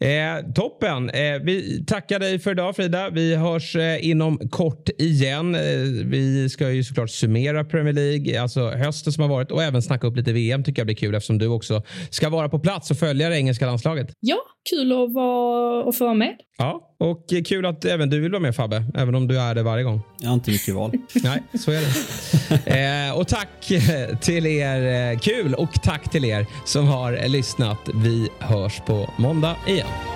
Eh, toppen. Eh, vi tackar dig för idag Frida. Vi hörs eh, inom kort igen. Eh, vi ska ju såklart summera Premier League, alltså hösten som har varit och även snacka upp lite VM tycker jag blir kul eftersom du också ska vara på plats och följa det engelska landslaget. Ja, kul att, vara, att få vara med. Ja, och kul att även du vill vara med Fabbe, även om du är det varje gång. Jag har inte mycket val. Nej, så är det. eh, och tack till er. Eh, kul och tack till er som har lyssnat. Vi hörs på måndag igen.